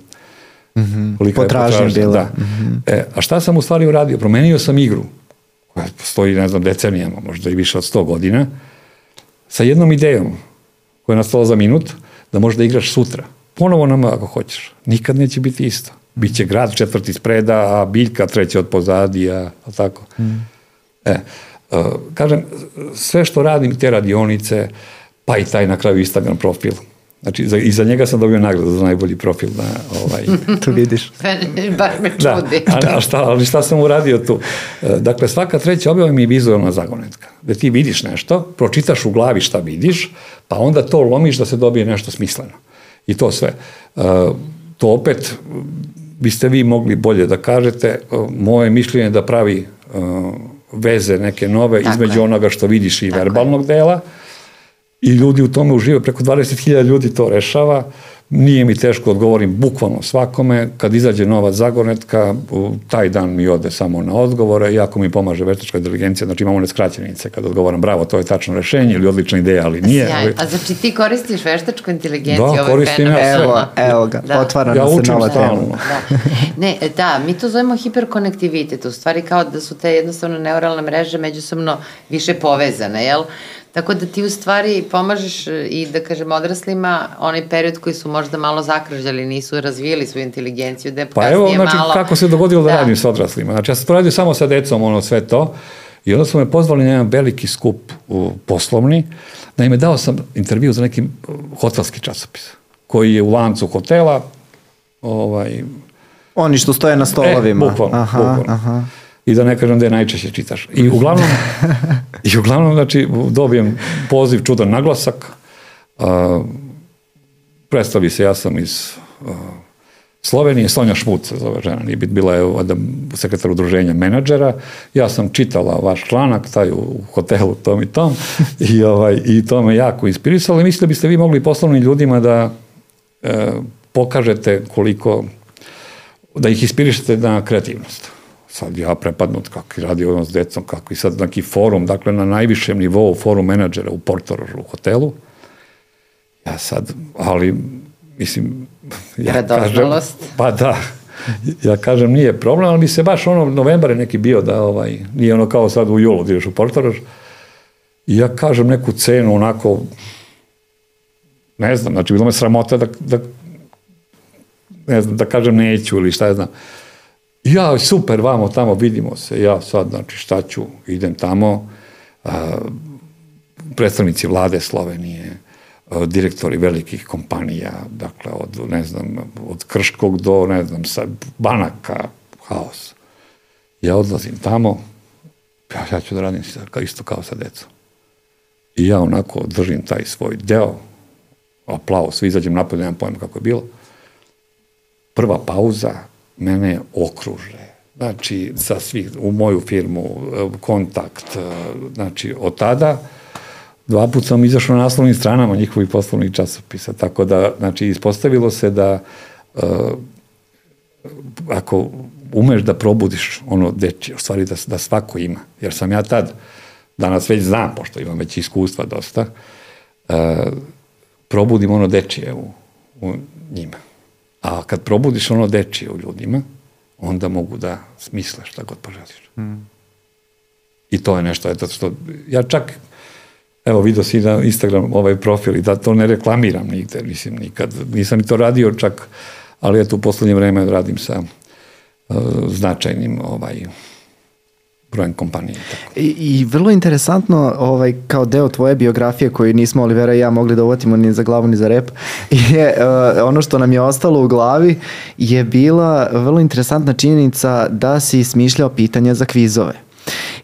kolika Potražnja je potražnja. bila. Da. E, a šta sam u stvari uradio? Promenio sam igru, koja postoji, ne znam, decenijama, možda i više od 100 godina, sa jednom idejom koja je nastala za minut, da možeš da igraš sutra. Ponovo nama ako hoćeš. Nikad neće biti isto. Biće grad četvrti spreda, a biljka treća od pozadi, a, a tako. E, uh, kažem, sve što radim, te radionice, pa i taj na kraju Instagram profil. Znači, za, i za njega sam dobio nagradu za najbolji profil na ovaj, Tu vidiš. Baš me da, čudi. a, a šta, ali šta sam uradio tu? E, Dakle, svaka treća objava mi je vizualna zagonetka. Da ti vidiš nešto, pročitaš u glavi šta vidiš, pa onda to lomiš da se dobije nešto smisleno. I to sve. E, To opet biste vi mogli bolje da kažete. E, Moje mišljenje je da pravi e, veze neke nove Tako između je. onoga što vidiš i Tako je. verbalnog dela i ljudi u tome uživaju, preko 20.000 ljudi to rešava, nije mi teško odgovorim bukvalno svakome, kad izađe nova zagonetka, u taj dan mi ode samo na odgovore, jako mi pomaže veštačka inteligencija, znači imamo one skraćenice kad odgovaram, bravo, to je tačno rešenje ili odlična ideja, ali nije. Sjajno. ali- A znači ti koristiš veštačku inteligenciju? Da, ovo je koristim ja sve. Evo, evo ga, Da. otvara Ja se nova tema. Da. Ne, da, mi to zovemo hiperkonektivitet, u stvari kao da su te jednostavno neuralne mreže međusobno više povezane, jel? Tako da ti u stvari pomažeš e, i da kažem odraslima onaj period koji su možda malo zakržali, nisu razvijeli svoju inteligenciju, da je Pa evo, znači, malo... kako se dogodilo da, radim s odraslima. Znači, ja sam to radio samo sa decom, ono, sve to. I onda su me pozvali na jedan veliki skup u, poslovni. Naime, dao sam intervju za neki uh, hotelski časopis, koji je u lancu hotela, ovaj, Oni što stoje na stolovima. E, bukvalno, aha, bukvalno. aha. I da ne kažem da je najčešće čitaš. I uglavnom, i uglavnom znači, dobijem poziv, čudan naglasak. A, predstavi se, ja sam iz a, Slovenije, Sonja Šmut se zove žena, nije bit, bila je valjda sekretar udruženja menadžera. Ja sam čitala vaš članak, taj u, u hotelu tom i tom, i, ovaj, i to me jako inspirisalo i mislim da biste vi mogli poslovnim ljudima da e, pokažete koliko da ih inspirišete na kreativnost. Sad ja prepadnut kako radi ono s decom, kako i sad neki forum, dakle na najvišem nivou forum menadžera u Portorožu u hotelu. Ja sad, ali mislim, ja kažem, Radoznalost. pa da, ja kažem nije problem, ali mi se baš ono, novembar je neki bio da ovaj, nije ono kao sad u julu ideš u Portorož. I ja kažem neku cenu onako, ne znam, znači bilo me sramota da, da ne znam, da kažem neću ili šta ja znam. Ja, super, vamo tamo, vidimo se. Ja sad, znači, šta ću, idem tamo, a, predstavnici vlade Slovenije, direktori velikih kompanija, dakle, od, ne znam, od Krškog do, ne znam, sa banaka, haos. Ja odlazim tamo, ja, ja ću da radim isto, kao sa decom. I ja onako držim taj svoj deo, aplauz, izađem napolje, nemam pojma kako je bilo. Prva pauza, mene okruže. Znači, sa svih, u moju firmu, e, kontakt, e, znači, od tada, dva put sam izašao na naslovnim stranama njihovih poslovnih časopisa, tako da, znači, ispostavilo se da e, ako umeš da probudiš ono dečje, u stvari da, da svako ima, jer sam ja tad, danas već znam, pošto imam već iskustva dosta, e, probudim ono dečije u, u njima. A kad probudiš ono dečije u ljudima, onda mogu da smisle šta god poželiš. Mm. I to je nešto, eto što, ja čak, evo vidio si na Instagram ovaj profil i da to ne reklamiram nigde, mislim nikad, nisam ni to radio čak, ali eto u poslednje vreme radim sa uh, značajnim ovaj, brojem kompanije. Tako. I, I vrlo interesantno, ovaj, kao deo tvoje biografije koju nismo Olivera i ja mogli da uvatimo ni za glavu ni za rep, je uh, ono što nam je ostalo u glavi je bila vrlo interesantna činjenica da si smišljao pitanja za kvizove.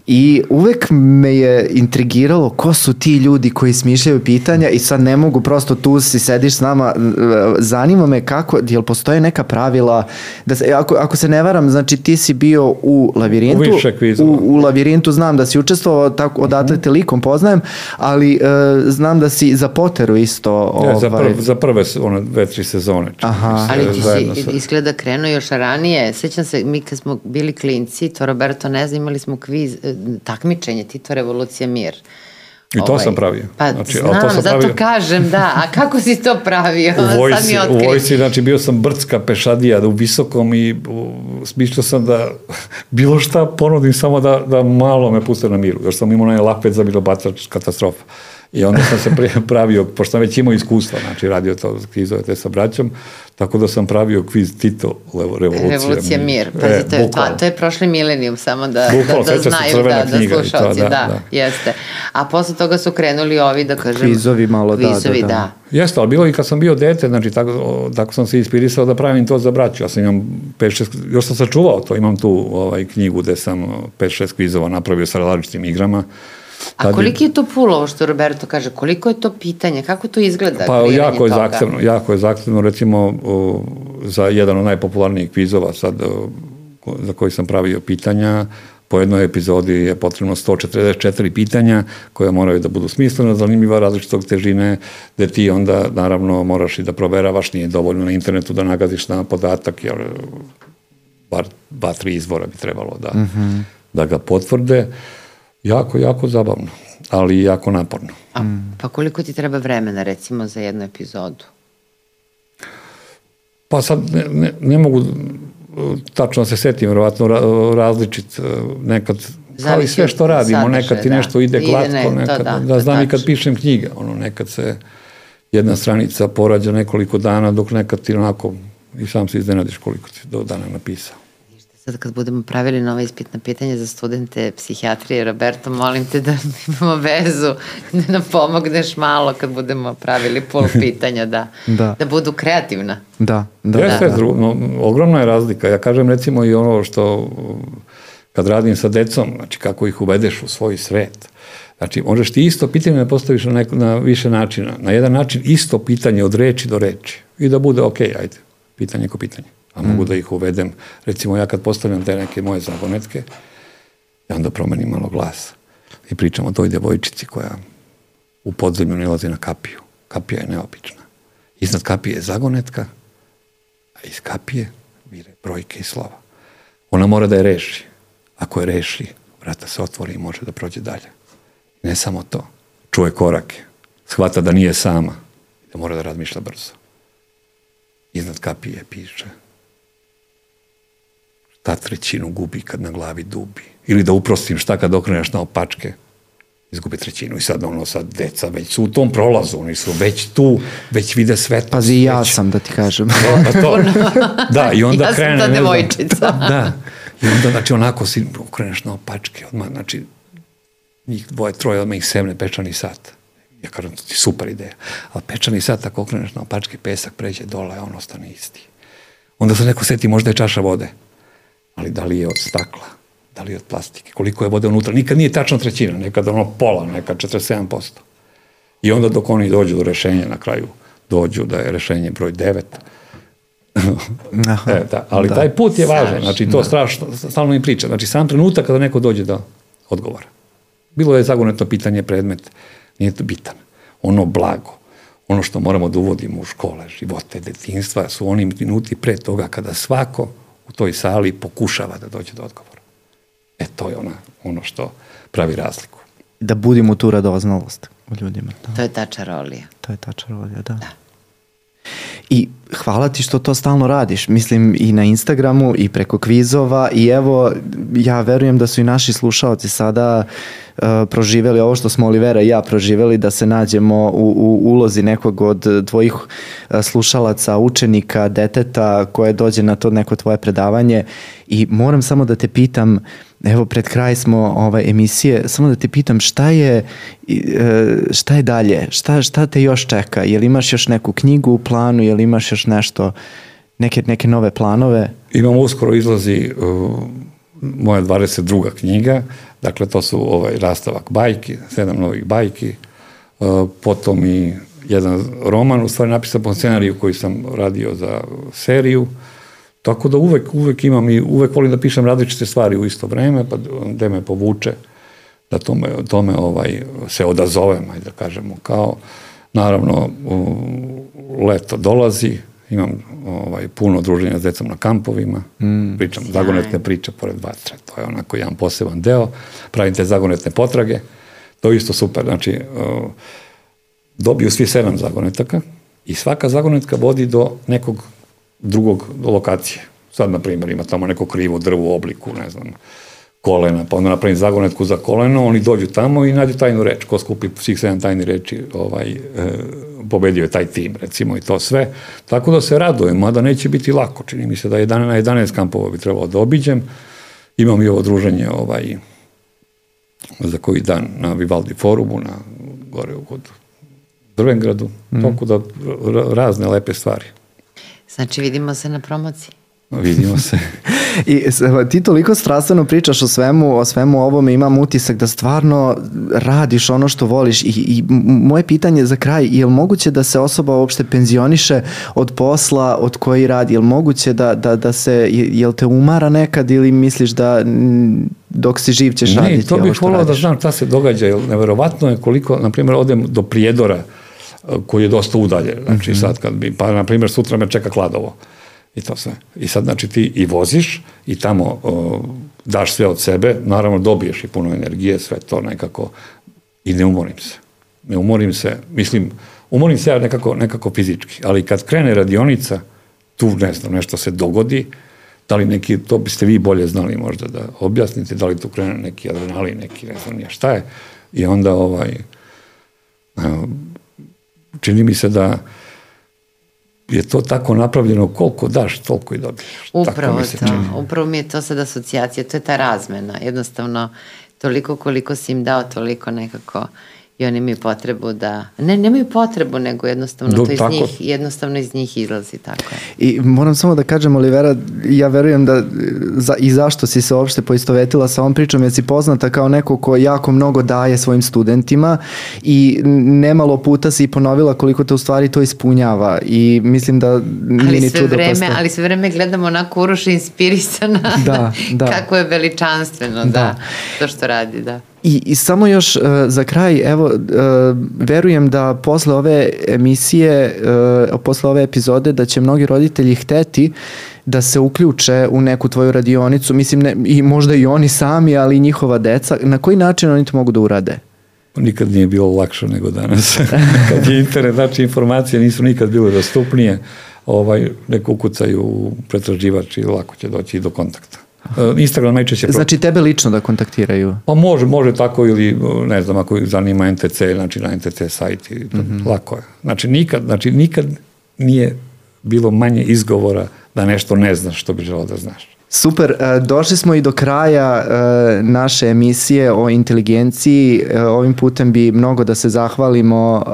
I uvek me je intrigiralo ko su ti ljudi koji smišljaju pitanja i sad ne mogu, prosto tu si sediš s nama, zanima me kako, jel postoje neka pravila, da se, ako, ako se ne varam, znači ti si bio u lavirintu, u, u, u lavirintu znam da si učestvovao, tako, odatle te likom poznajem, ali uh, znam da si za Poteru isto. Ja, ovaj... za, prv, za prve one dve, tri sezone. Aha. Ali ti si sa... izgleda krenuo još ranije, sećam se, mi kad smo bili klinci, to Roberto ne znam, imali smo kviz, takmičenje Tito Revolucija Mir. I to ovaj, sam pravio. Pa znači, znam, to sam zato pravio. kažem, da. A kako si to pravio? U vojsi, u vojsi, znači bio sam brdska pešadija u visokom i smišljao sam da bilo šta ponudim samo da, da malo me puste na miru. Još sam imao onaj lapet za bilo bacač katastrofa. I onda sam se pravio, pošto sam već imao iskustva, znači radio to kvizove te sa braćom, tako da sam pravio kviz Tito Revolucija, Revolucija mir. Pazi, e, to, je, to, to je prošli milenijum, samo da, Bukval, da, da znaju, da, da slušalci, da, da, da, jeste. A posle toga su krenuli ovi, da kažem... Kvizovi malo, da, kvizovi, da, da. da. Jeste, ali bilo i kad sam bio dete, znači tako, tako sam se inspirisao da pravim to za braću. Ja sam imam 5-6, još sam sačuvao to, imam tu ovaj, knjigu gde sam 5-6 kvizova napravio sa različitim igrama. A koliki je to pul, ovo što Roberto kaže, koliko je to pitanje, kako to izgleda? Pa jako je toga? zahtevno, jako je zahtevno, recimo o, za jedan od najpopularnijih kvizova sad, o, za koji sam pravio pitanja, po jednoj epizodi je potrebno 144 pitanja koja moraju da budu smislena, zanimljiva, različitog težine, gde ti onda naravno moraš i da proveravaš, nije dovoljno na internetu da nagaziš na podatak, jer bar dva, tri izvora bi trebalo da, mm -hmm. da ga potvrde. Uh, jako, jako zabavno, ali jako naporno. A, pa koliko ti treba vremena, recimo, za jednu epizodu? Pa sad ne, ne, ne mogu tačno da se setim, verovatno različit, nekad Zavisi ali sve što radimo, sadrže, nekad ti da. nešto ide glatko, ne, nekad, da, da znam i kad pišem knjige, ono, nekad se jedna stranica porađa nekoliko dana, dok nekad ti onako i sam se izdenadiš koliko ti do dana napisao sad kad budemo pravili nova ispitna pitanja za studente psihijatrije, Roberto, molim te da imamo vezu, da nam pomogneš malo kad budemo pravili pol pitanja, da, da. da budu kreativna. Da, da. Jeste, da. No, ogromna je razlika. Ja kažem recimo i ono što kad radim sa decom, znači kako ih uvedeš u svoj svet. Znači, možeš ti isto pitanje da postaviš na, neko, na više načina. Na jedan način isto pitanje od reči do reči. I da bude, ok, ajde, pitanje ko pitanje a mogu mm. da ih uvedem. Recimo ja kad postavljam te neke moje zagonetke, ja onda promenim malo glas i pričam o toj devojčici koja u podzemlju nalazi na kapiju. Kapija je neobična. Iznad kapije je zagonetka, a iz kapije vire brojke i slova. Ona mora da je reši. Ako je reši, vrata se otvori i može da prođe dalje. Ne samo to. Čuje korake. Shvata da nije sama. Da mora da razmišlja brzo. Iznad kapije piše ta trećinu gubi kad na glavi dubi. Ili da uprostim šta kad okreneš na opačke, izgubi trećinu. I sad ono, sad deca već su u tom prolazu, oni su već tu, već vide svetlost. Pazi, i ja već... sam, da ti kažem. Da, pa to, da i onda ja krene... Ja sam ta devojčica. da, i onda, znači, onako si okreneš na opačke, odmah, znači, njih dvoje, troje, odmah ih semne pečani sat. Ja kažem, to ti super ideja. Ali pečani sat, ako okreneš na opačke, pesak pređe dole, on ostane isti. Onda se neko seti, možda je čaša vode ali da li je od stakla, da li je od plastike, koliko je vode unutra, nikad nije tačno trećina, nekad ono pola, nekad 47%. I onda dok oni dođu do rešenja na kraju, dođu da je rešenje broj 9, e, da, ali da. taj put je važan, znači to da. strašno, stalno mi priča, znači sam trenutak kada neko dođe da odgovara. Bilo je zagonetno pitanje, predmet, nije to bitan. Ono blago, ono što moramo da uvodimo u škole, živote, detinstva, su oni minuti pre toga kada svako u toj sali pokušava da dođe do odgovora. E, to je ona, ono što pravi razliku. Da budimo tu radoznalost u ljudima. Da. To je ta čarolija. To je ta čarolija, da. da. I hvala ti što to stalno radiš. Mislim i na Instagramu i preko kvizova i evo ja verujem da su i naši slušaoci sada uh, proživeli ovo što smo Olivera i ja proživeli da se nađemo u, u ulozi nekog od tvojih uh, slušalaca, učenika, deteta koje dođe na to neko tvoje predavanje i moram samo da te pitam evo pred kraj smo ovaj emisije, samo da te pitam šta je e, šta je dalje? Šta, šta te još čeka? Jel imaš još neku knjigu u planu? Jel imaš još nešto neke, neke nove planove? Imam uskoro izlazi uh, moja 22. knjiga, dakle to su ovaj rastavak bajki, sedam novih bajki, uh, potom i jedan roman, u stvari napisan po scenariju koji sam radio za seriju, Tako da uvek, uvek imam i uvek volim da pišem različite stvari u isto vreme, pa gde me povuče da tome, tome ovaj, se odazovem, ajde da kažemo, kao naravno leto dolazi, imam ovaj, puno druženja s decom na kampovima, mm. pričam Sjaj. zagonetne priče pored vatre, to je onako jedan poseban deo, pravim te zagonetne potrage, to je isto super, znači dobiju svi sedam zagonetaka i svaka zagonetka vodi do nekog drugog lokacije. Sad, na primjer, ima tamo neko krivo drvo u obliku, ne znam, kolena, pa onda napravim zagonetku za koleno, oni dođu tamo i nađu tajnu reč. Ko skupi svih sedam tajni reči, ovaj, e, pobedio je taj tim, recimo, i to sve. Tako da se radujem, mada neće biti lako. Čini mi se da 11, na 11 kampova bi trebalo da obiđem. Imam i ovo druženje ovaj, za koji dan na Vivaldi forumu, na, gore kod Drvengradu. Mm. Toliko da razne lepe stvari. Znači vidimo se na promociji. Vidimo se. I ti toliko strastveno pričaš o svemu, o svemu ovome, imam utisak da stvarno radiš ono što voliš i, i moje pitanje za kraj, je li moguće da se osoba uopšte penzioniše od posla od koji radi, je li moguće da, da, da se, je li te umara nekad ili misliš da dok si živ ćeš ne, raditi Ne, to bih volao da znam šta se događa, jer neverovatno je koliko, na primjer, odem do Prijedora, koji je dosta udalje. Znači mm -hmm. sad kad bi, pa na primjer sutra me čeka Kladovo i to sve. I sad znači ti i voziš i tamo o, daš sve od sebe, naravno dobiješ i puno energije, sve to nekako i ne umorim se. Ne umorim se, mislim, umorim se ja nekako, nekako fizički, ali kad krene radionica, tu ne znam, nešto se dogodi, da li neki, to biste vi bolje znali možda da objasnite, da li tu krene neki adrenalin, neki ne znam ja šta je, i onda ovaj, čini mi se da je to tako napravljeno koliko daš, toliko i dobiješ. Upravo to, čini. upravo mi je to sad asocijacija, to je ta razmena, jednostavno toliko koliko si im dao, toliko nekako i oni imaju potrebu da, ne, nemaju potrebu, nego jednostavno Do, to iz tako. njih, jednostavno iz njih izlazi, tako je. I moram samo da kažem, Olivera, ja verujem da za, i zašto si se uopšte poistovetila sa ovom pričom, jer si poznata kao neko ko jako mnogo daje svojim studentima i nemalo puta si ponovila koliko te u stvari to ispunjava i mislim da nije ali ni čudo vreme, posta... Ali sve vreme gledamo onako Uroša inspirisana, da, da. kako je veličanstveno, da. da, to što radi, da. I, I samo još uh, za kraj, evo, uh, verujem da posle ove emisije, uh, posle ove epizode, da će mnogi roditelji hteti da se uključe u neku tvoju radionicu, mislim, ne, i možda i oni sami, ali i njihova deca. Na koji način oni to mogu da urade? Nikad nije bilo lakše nego danas. Kad je internet, znači informacije nisu nikad bile dostupnije, ovaj, neko ukucaju u pretraživač i lako će doći do kontakta. Uh, Instagram najčešće... Znači tebe lično da kontaktiraju? Pa može, može tako ili ne znam ako zanima NTC, znači na NTC sajt i mm -hmm. lako je. Znači nikad, znači nikad nije bilo manje izgovora da nešto ne znaš što bi želao da znaš. Super, e, došli smo i do kraja e, naše emisije o inteligenciji. E, ovim putem bi mnogo da se zahvalimo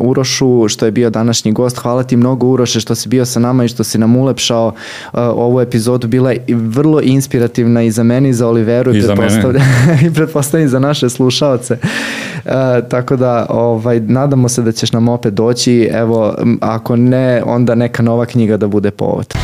Urošu što je bio današnji gost. Hvala ti mnogo Uroše što si bio sa nama i što si nam ulepšao ovu epizodu. Bila je vrlo inspirativna i za mene i za Oliveru i, i za mene. i pretpostavljam za naše slušaoce. Tako da ovaj, nadamo se da ćeš nam opet doći. Evo, ako ne, onda neka nova knjiga da bude povod.